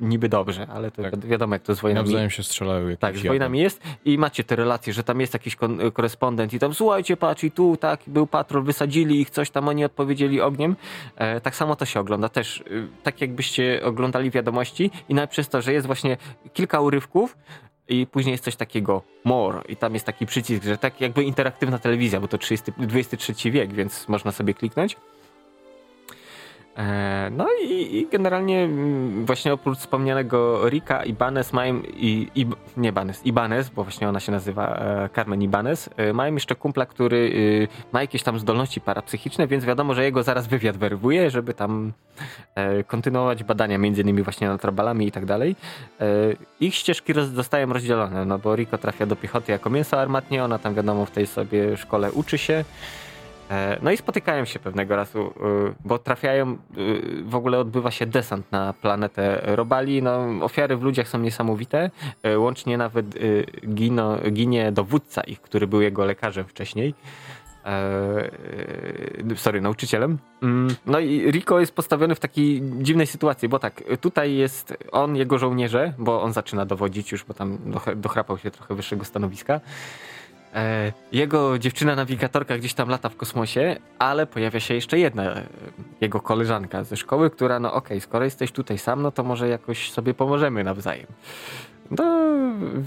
niby dobrze, ale to Tak. wi- wiadomo jak to z wojnami. Nawzajem się strzelają Tak, z wojnami jest i macie te relacje, że tam jest jakiś korespondent i tam słuchajcie, patrz i tu, tak, był patrol, wysadzili ich, coś tam oni odpowiedzieli ogniem. E, tak samo to się ogląda też, y, tak jakbyście oglądali wiadomości i nawet przez to, że jest właśnie kilka urywków i później jest coś takiego more i tam jest taki przycisk, że tak jakby interaktywna telewizja, bo to 30, XXIII wiek, więc można sobie kliknąć. E, No i, i generalnie mm, właśnie oprócz wspomnianego Rika Ibanez mają i, i nie Ibanez, Ibanez, bo właśnie ona się nazywa e, Carmen Ibanez, e, mają jeszcze kumpla, który ma jakieś tam zdolności parapsychiczne, więc wiadomo, że jego zaraz wywiad werwuje, żeby tam kontynuować badania między innymi właśnie nad robalami i tak dalej. Ich ścieżki roz, zostają rozdzielone, no bo Rico trafia do piechoty jako mięso armatnie, ona tam wiadomo w tej sobie szkole uczy się. E, No i spotykają się pewnego razu, y, bo trafiają, y, w ogóle odbywa się desant na planetę Robali. No, ofiary w ludziach są niesamowite. E, Łącznie nawet gino, ginie dowódca ich, który był jego lekarzem wcześniej. E, e, sorry, nauczycielem. Mm, No i Rico jest postawiony w takiej dziwnej sytuacji, bo tak, tutaj jest on, jego żołnierze, bo on zaczyna dowodzić już, bo tam doch- dochrapał się trochę wyższego stanowiska. E, Jego dziewczyna nawigatorka gdzieś tam lata w kosmosie, ale pojawia się jeszcze jedna e, jego koleżanka ze szkoły, która no okej, skoro jesteś tutaj sam, no to może jakoś sobie pomożemy nawzajem. No,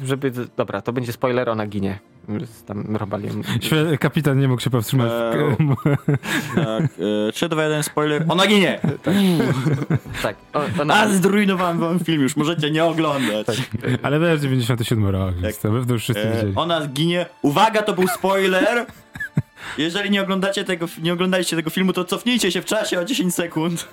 żeby, dobra, to będzie spoiler, ona ginie z tam robaliem. Kapitan nie mógł się powstrzymać. Eee, Tak, e, 3, 2, 1, spoiler. Ona ginie! Tak, o- ona, A zrujnowałem wam film, już możecie nie oglądać. Ale to jest 97 rok, więc to pewno już wszyscy E, widzieli. ona ginie. Uwaga, to był spoiler! Jeżeli nie oglądacie tego, nie oglądaliście tego filmu, to cofnijcie się w czasie o 10 sekund.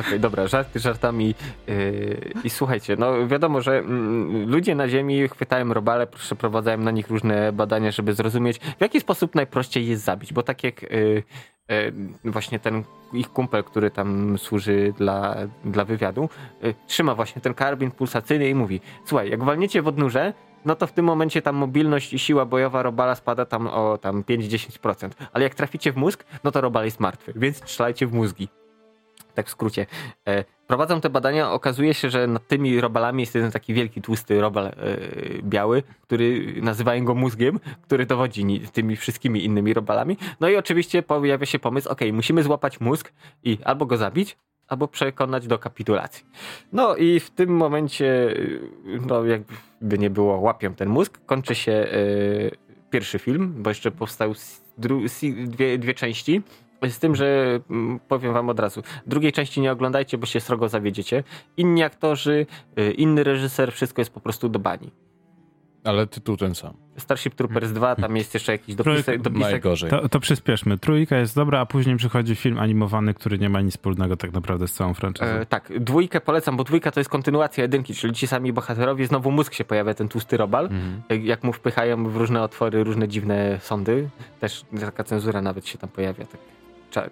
Okej, dobra, żarty żartami. Yy, I słuchajcie, no wiadomo, że mm, ludzie na Ziemi chwytają robale, przeprowadzają na nich różne badania, żeby zrozumieć, w jaki sposób najprościej jest zabić. Bo tak jak yy, yy, właśnie ten ich kumpel, który tam służy dla, dla wywiadu, yy, trzyma właśnie ten karabin pulsacyjny i mówi: Słuchaj, jak walniecie w odnóże, no to w tym momencie tam mobilność i siła bojowa robala spada tam o tam 5-10%. Ale jak traficie w mózg, no to robal jest martwy, więc strzelajcie w mózgi. Tak w skrócie. E, prowadzą te badania, okazuje się, że nad tymi robalami jest jeden taki wielki, tłusty robal e, biały, który nazywają go mózgiem, który dowodzi tymi wszystkimi innymi robalami. No i oczywiście pojawia się pomysł, ok, musimy złapać mózg i albo go zabić, albo przekonać do kapitulacji. No i w tym momencie, y, no jakby nie było, łapią ten mózg, kończy się pierwszy film, bo jeszcze powstał dwie, dwie części. Z tym, że mm, powiem wam od razu, drugiej części nie oglądajcie, bo się srogo zawiedziecie. Inni aktorzy, y, inny reżyser, wszystko jest po prostu do bani. Ale tytuł ten sam. Starship Troopers 2, tam jest jeszcze jakiś dopisek. dopisek Najgorzej. To, to przyspieszmy. Trójka jest dobra, a później przychodzi film animowany, który nie ma nic wspólnego tak naprawdę z całą franczyzą. E, tak, dwójkę polecam, bo dwójka to jest kontynuacja jedynki, czyli ci sami bohaterowie, znowu mózg się pojawia, ten tłusty robal. Mhm. E, Jak mu wpychają w różne otwory, różne dziwne sądy. Też taka cenzura nawet się tam pojawia, tak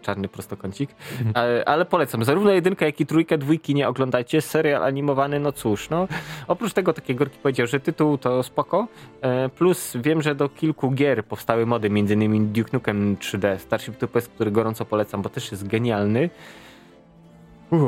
czarny prostokącik. E, Ale polecam, zarówno jedynkę, jak i trójkę, dwójki nie oglądajcie. Serial animowany, no cóż, no. Oprócz tego, tak jak Gorki powiedział, że tytuł to spoko. E, Plus wiem, że do kilku gier powstały mody, między innymi Duke Nukem 3D, Starship Troopers, który gorąco polecam, bo też jest genialny.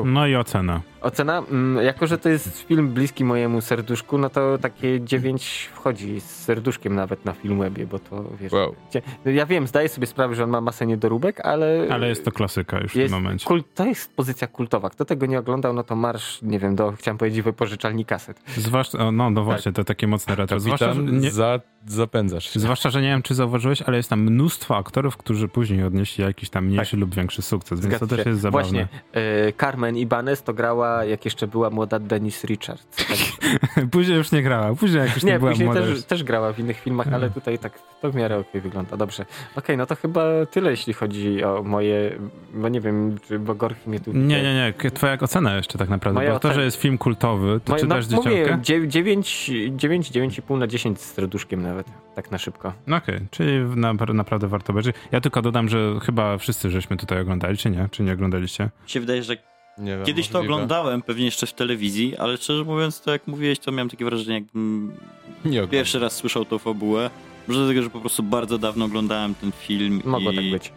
No i ocena. Ocena, mm, jako że to jest film bliski mojemu serduszku, no to takie 9 wchodzi z serduszkiem nawet na Filmwebie, bo to wiesz... Wow. gdzie- Ja wiem, zdaję sobie sprawę, że on ma masę niedoróbek, ale... Ale jest to klasyka już w jest tym momencie. kult, to jest pozycja kultowa. Kto tego nie oglądał, no to marsz, nie wiem, do, chciałem powiedzieć, wypożyczalni kaset. Zwłaszcza, no, no właśnie, to takie mocne retro. Zwłaszcza, że nie, za, zapędzasz się. zwłaszcza, że nie wiem, czy zauważyłeś, ale jest tam mnóstwo aktorów, którzy później odnieśli jakiś tam mniejszy lub większy sukces, więc Zgadza to też się. jest zabawne. Właśnie, e, Carmen Ibanez to grała, jak jeszcze była młoda Denise Richards. Tak, później już nie grała, później jak już nie, nie, była później młoda. też, już- też grała w innych filmach, ale tutaj tak to w miarę okej wygląda. Dobrze. Okej, no to chyba tyle, jeśli chodzi o moje, bo nie wiem, czy bo Gorki mnie tu... Nie, nie, nie, twoja ocena jeszcze tak naprawdę, Moja bo to, że jest film kultowy, to Moje- czytasz no, mówię, dzieciątkę? 9, 9, 9,5 na 10 z serduszkiem nawet, tak na szybko. No Okej, czyli na, naprawdę warto obejrzeć. Ja tylko dodam, że chyba wszyscy żeśmy tutaj oglądali, czy nie? Czy nie oglądaliście? Się wydaje, że Nie wiem, kiedyś to możliwe. oglądałem, pewnie jeszcze w telewizji, ale szczerze mówiąc, to jak mówiłeś, to miałem takie wrażenie, jakbym pierwszy raz słyszał tą fabułę. Może dlatego, że po prostu bardzo dawno oglądałem ten film Mogło i, tak być.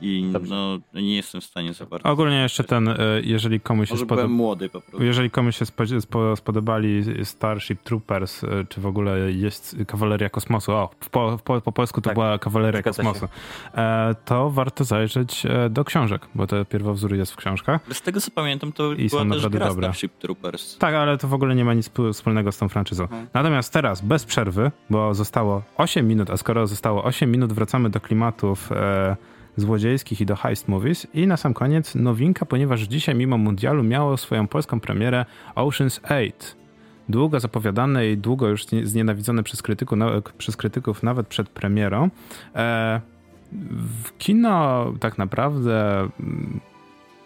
I Dobrze. no, nie jestem w stanie za bardzo. Ogólnie jeszcze ten, e, jeżeli komuś się spodoba... byłem młody po prostu. Jeżeli komuś się spo- spo- spodobali Starship Troopers, e, czy w ogóle jest Kawaleria Kosmosu, o, po, po, po polsku to Tak, była Kawaleria Kosmosu, e, to warto zajrzeć do książek, bo to pierwowzór jest w książkach. Z tego co pamiętam, to I są była też naprawdę gra dobre. Starship Troopers. Tak, ale to w ogóle nie ma nic sp- wspólnego z tą franczyzą. Mhm. Natomiast teraz, bez przerwy, bo zostało 8 minut, a skoro zostało 8 minut, wracamy do klimatów e, złodziejskich i do heist movies. I na sam koniec nowinka, ponieważ dzisiaj mimo mundialu miało swoją polską premierę Ocean's 8. Długo zapowiadane i długo już nie- znienawidzone przez, krytyku, przez krytyków nawet przed premierą. E, w kino tak naprawdę mm,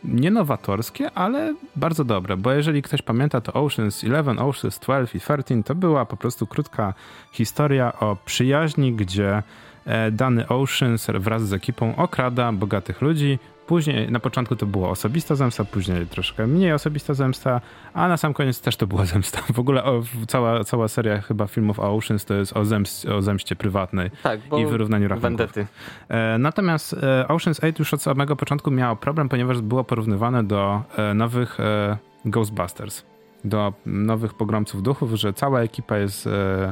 nie nowatorskie, ale bardzo dobre, bo jeżeli ktoś pamięta, to Oceans 11, Oceans 12 i 13 to była po prostu krótka historia o przyjaźni, gdzie dany Oceans wraz z ekipą okrada bogatych ludzi. Później, na początku to była osobista zemsta, później troszkę mniej osobista zemsta, a na sam koniec też to była zemsta. W ogóle o, cała, cała seria chyba filmów o Oceans to jest o, zemst, o zemście prywatnej Tak, i wyrównaniu rachunków. Vendety. E, Natomiast e, Ocean's 8 już od samego początku miało problem, ponieważ było porównywane do e, nowych e, Ghostbusters, do nowych pogromców duchów, że cała ekipa jest e,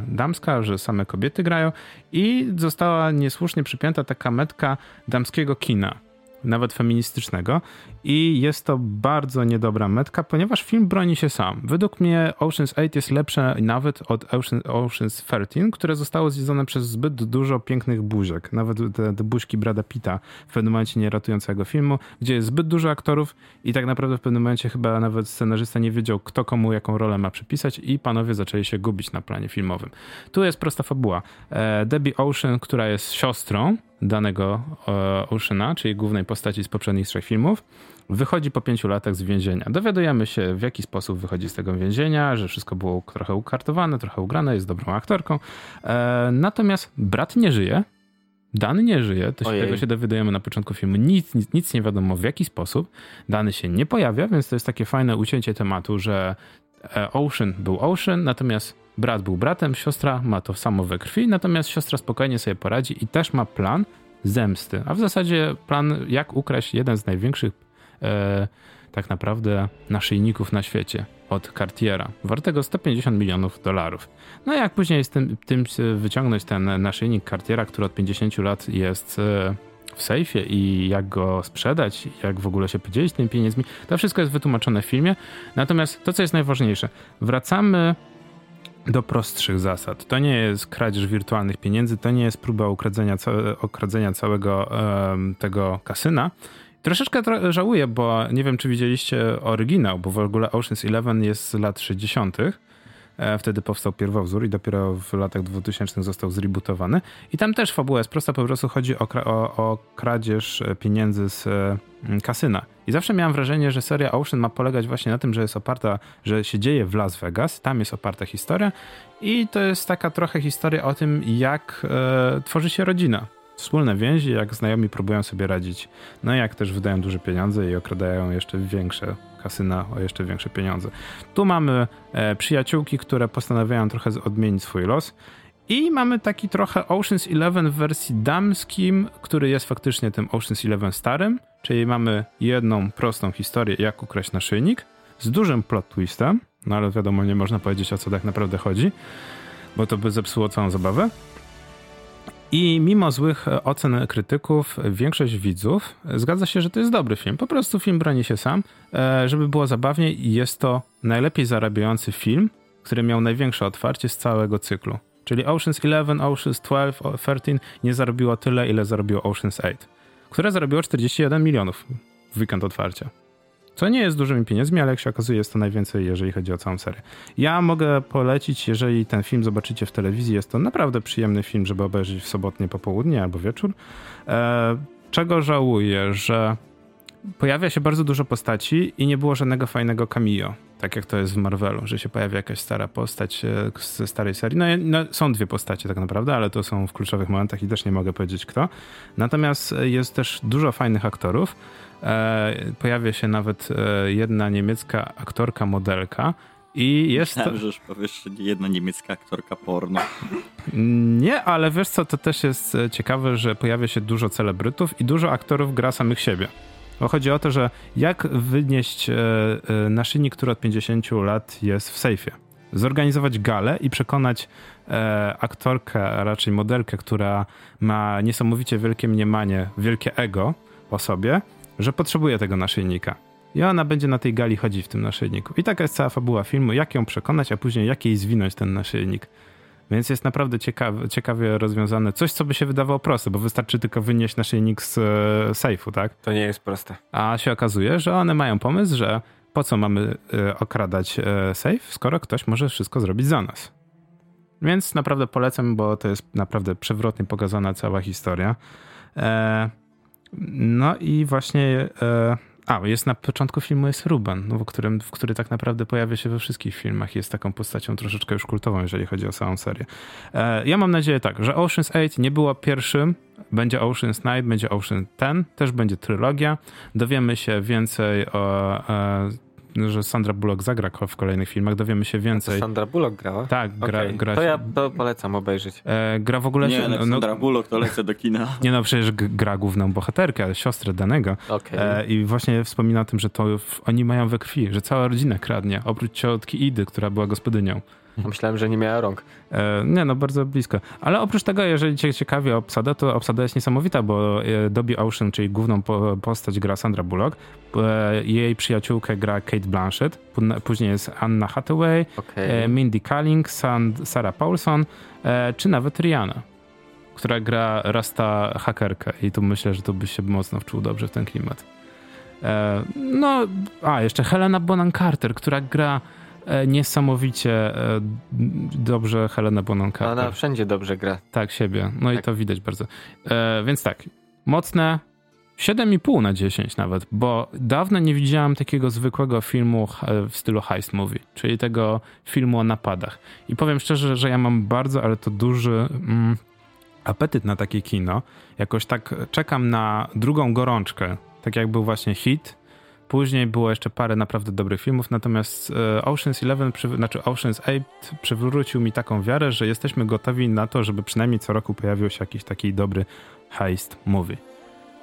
damska, że same kobiety grają i została niesłusznie przypięta taka metka damskiego kina. Nawet feministycznego, i jest to bardzo niedobra metka, ponieważ film broni się sam. Według mnie Ocean's 8 jest lepsze nawet od Ocean, Ocean's 13, które zostało zjedzone przez zbyt dużo pięknych buziek. Nawet te, te buźki Brada Pitta w pewnym momencie nie ratują całego filmu, gdzie jest zbyt dużo aktorów i tak naprawdę w pewnym momencie chyba nawet scenarzysta nie wiedział, kto komu jaką rolę ma przypisać i panowie zaczęli się gubić na planie filmowym. Tu jest prosta fabuła. E, Debbie Ocean, która jest siostrą danego Oceana, czyli głównej postaci z poprzednich trzech filmów, wychodzi po pięciu latach z więzienia. Dowiadujemy się, w jaki sposób wychodzi z tego więzienia, że wszystko było trochę ukartowane, trochę ugrane, jest dobrą aktorką. E, natomiast brat nie żyje, Dan nie żyje, to się, tego się dowiadujemy na początku filmu. Nic, nic, nic nie wiadomo w jaki sposób. Dany się nie pojawia, więc to jest takie fajne ucięcie tematu, że e, Ocean był Ocean, natomiast brat był bratem, siostra ma to samo we krwi, natomiast siostra spokojnie sobie poradzi i też ma plan zemsty. A w zasadzie plan, jak ukraść jeden z największych e, tak naprawdę naszyjników na świecie od Cartiera, wartego 150 milionów dolarów. No i jak później z tym, tym wyciągnąć ten naszyjnik Cartiera, który od 50 lat jest e, w sejfie i jak go sprzedać, jak w ogóle się podzielić tymi pieniędzmi, to wszystko jest wytłumaczone w filmie. Natomiast to, co jest najważniejsze, wracamy do prostszych zasad. To nie jest kradzież wirtualnych pieniędzy, to nie jest próba ukradzenia, okradzenia całego em, tego kasyna. Troszeczkę tro- żałuję, bo nie wiem, czy widzieliście oryginał, bo w ogóle Ocean's Eleven jest z lat 60. E, Wtedy powstał pierwowzór i dopiero w latach 2000 został zrebootowany. I tam też fabuła jest prosta, po prostu chodzi o, o, o kradzież e, pieniędzy z e, kasyna. I zawsze miałem wrażenie, że seria Ocean ma polegać właśnie na tym, że jest oparta, że się dzieje w Las Vegas, tam jest oparta historia i to jest taka trochę historia o tym, jak e, tworzy się rodzina. Wspólne więzi, jak znajomi próbują sobie radzić. No i jak też wydają duże pieniądze i okradają jeszcze większe kasyna o jeszcze większe pieniądze. Tu mamy e, przyjaciółki, które postanawiają trochę odmienić swój los I mamy taki trochę Ocean's Eleven w wersji damskim, który jest faktycznie tym Ocean's Eleven starym, czyli mamy jedną prostą historię, jak ukraść naszyjnik, z dużym plot twistem, no ale wiadomo, nie można powiedzieć o co tak naprawdę chodzi, bo to by zepsuło całą zabawę. I mimo złych e, ocen krytyków, większość widzów zgadza się, że to jest dobry film. Po prostu film broni się sam. E, Żeby było zabawniej, jest to najlepiej zarabiający film, który miał największe otwarcie z całego cyklu. Czyli Ocean's 11, Ocean's 12, o- 13 nie zarobiło tyle, ile zarobiło Ocean's 8, które zarobiło 41 milionów w weekend otwarcia. Co nie jest dużymi pieniędzmi, ale jak się okazuje, jest to najwięcej, jeżeli chodzi o całą serię. Ja mogę polecić, jeżeli ten film zobaczycie w telewizji, jest to naprawdę przyjemny film, żeby obejrzeć w sobotnie popołudnie albo wieczór. E, czego żałuję, że pojawia się bardzo dużo postaci i nie było żadnego fajnego cameo. Tak jak to jest w Marvelu, że się pojawia jakaś stara postać e, ze starej serii. No, no są dwie postacie tak naprawdę, ale to są w kluczowych momentach i też nie mogę powiedzieć kto. Natomiast jest też dużo fajnych aktorów. E, pojawia się nawet e, jedna niemiecka aktorka, modelka i jest to... Myślałem, że już powiesz, że jedna niemiecka aktorka porno. Nie, ale wiesz co, to też jest e, ciekawe, że pojawia się dużo celebrytów i dużo aktorów gra samych siebie. Bo chodzi o to, że jak wynieść naszyjnik, który od 50 lat jest w sejfie. Zorganizować galę i przekonać aktorkę, a raczej modelkę, która ma niesamowicie wielkie mniemanie, wielkie ego o sobie, że potrzebuje tego naszyjnika. I ona będzie na tej gali chodzić w tym naszyjniku. I taka jest cała fabuła filmu, jak ją przekonać, a później jak jej zwinąć ten naszyjnik. Więc jest naprawdę ciekawe, ciekawie rozwiązane. Coś, co by się wydawało proste, bo wystarczy tylko wynieść naszyjnik z e, sejfu, tak? To nie jest proste. A się okazuje, że one mają pomysł, że po co mamy e, okradać e, safe, skoro ktoś może wszystko zrobić za nas. Więc naprawdę polecam, bo to jest naprawdę przewrotnie pokazana cała historia. E, no i właśnie. E, a, jest na początku filmu jest Ruben, no, w, którym, w który tak naprawdę pojawia się we wszystkich filmach. Jest taką postacią troszeczkę już kultową, jeżeli chodzi o całą serię. E, ja mam nadzieję tak, że Ocean's 8 nie było pierwszym, będzie Ocean's 9, będzie Ocean 10, też będzie trylogia. Dowiemy się więcej o, e, że Sandra Bullock zagra w kolejnych filmach, dowiemy się więcej. Sandra Bullock grała? Tak, gra, Okej, gra To ja to polecam obejrzeć. E, gra w ogóle... Nie, się, Aleksandra Bullock to lecę do kina. nie no, przecież gra główną bohaterkę, siostrę Danego. Okej. E, I właśnie wspomina o tym, że to oni mają we krwi, że cała rodzina kradnie, oprócz ciotki Idy, która była gospodynią. Myślałem, że nie miała rąk. E, nie, no bardzo blisko. Ale oprócz tego, jeżeli cię ciekawi obsada, to obsada jest niesamowita, bo e, Dobby Ocean, czyli główną po, postać gra Sandra Bullock, e, jej przyjaciółkę gra Kate Blanchett, Pó- później jest Anna Hathaway, Okej. e, Mindy Kaling, Sand, Sarah Paulson, czy nawet Rihanna, która gra Rasta hakerkę i tu myślę, że to by się mocno wczuł dobrze w ten klimat. No, a jeszcze Helena Bonham Carter, która gra niesamowicie e, dobrze Helena Bonham Carter. Ona wszędzie dobrze gra. Tak, siebie. No i Tak. to widać bardzo. E, więc tak, mocne 7,5 na 10 nawet, bo dawno nie widziałem takiego zwykłego filmu e, w stylu heist movie, czyli tego filmu o napadach. I powiem szczerze, że ja mam bardzo, ale to duży mm, apetyt na takie kino. Jakoś tak czekam na drugą gorączkę, tak jak był właśnie hit. Później było jeszcze parę naprawdę dobrych filmów, natomiast e, Ocean's Eleven, znaczy Ocean's 8 przywrócił mi taką wiarę, że jesteśmy gotowi na to, żeby przynajmniej co roku pojawił się jakiś taki dobry heist movie.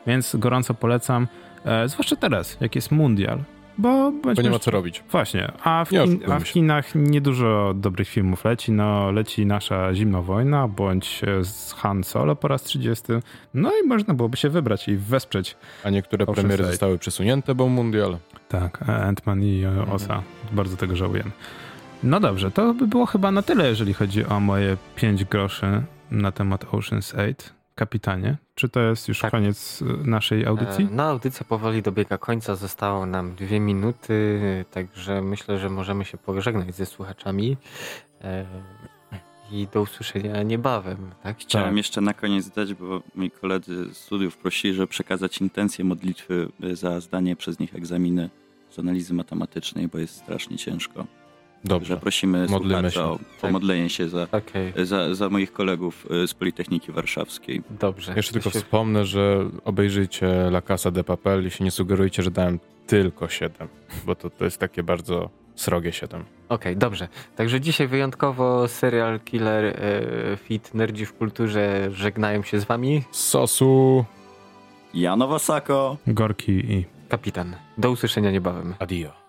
Więc gorąco polecam, e, zwłaszcza teraz, jak jest mundial, bo, Bo nie ma co robić. Właśnie, a w, kin, a w się. Kinach niedużo dobrych filmów leci. No, leci nasza Zimna Wojna, bądź e, z Han Solo po raz 30. No i można byłoby się wybrać i wesprzeć. A niektóre premiery zostały przesunięte, bo mundial. Tak, e, Ant-Man i e, Mhm. Osa. Bardzo tego żałujemy. No dobrze, to by było chyba na tyle, jeżeli chodzi o moje 5 groszy na temat Ocean's 8. Kapitanie, czy to jest już Tak. koniec e, naszej audycji? E, No, audycja powoli dobiega końca. Zostało nam dwie minuty, także myślę, że możemy się pożegnać ze słuchaczami. E, I do usłyszenia niebawem. Tak? Chciałem jeszcze na koniec dać, bo moi koledzy z studiów prosili, żeby przekazać intencje modlitwy za zdanie przez nich egzaminy z analizy matematycznej, bo jest strasznie ciężko. Dobrze. Że prosimy Modlimy się. o pomodlenie się za, Okej, za, za moich kolegów y, z Politechniki Warszawskiej. dobrze. Jeszcze tylko się- wspomnę, że obejrzyjcie La Casa de Papel i się nie sugerujcie, że dałem tylko 7, bo to, to jest takie bardzo Srogie się tam. Okej, dobrze. Także dzisiaj wyjątkowo serial Killer e, Fit Nerdzi w kulturze żegnają się z wami. Sosu. Janowa Sako. Gorki i Kapitan. Do usłyszenia niebawem. Adio.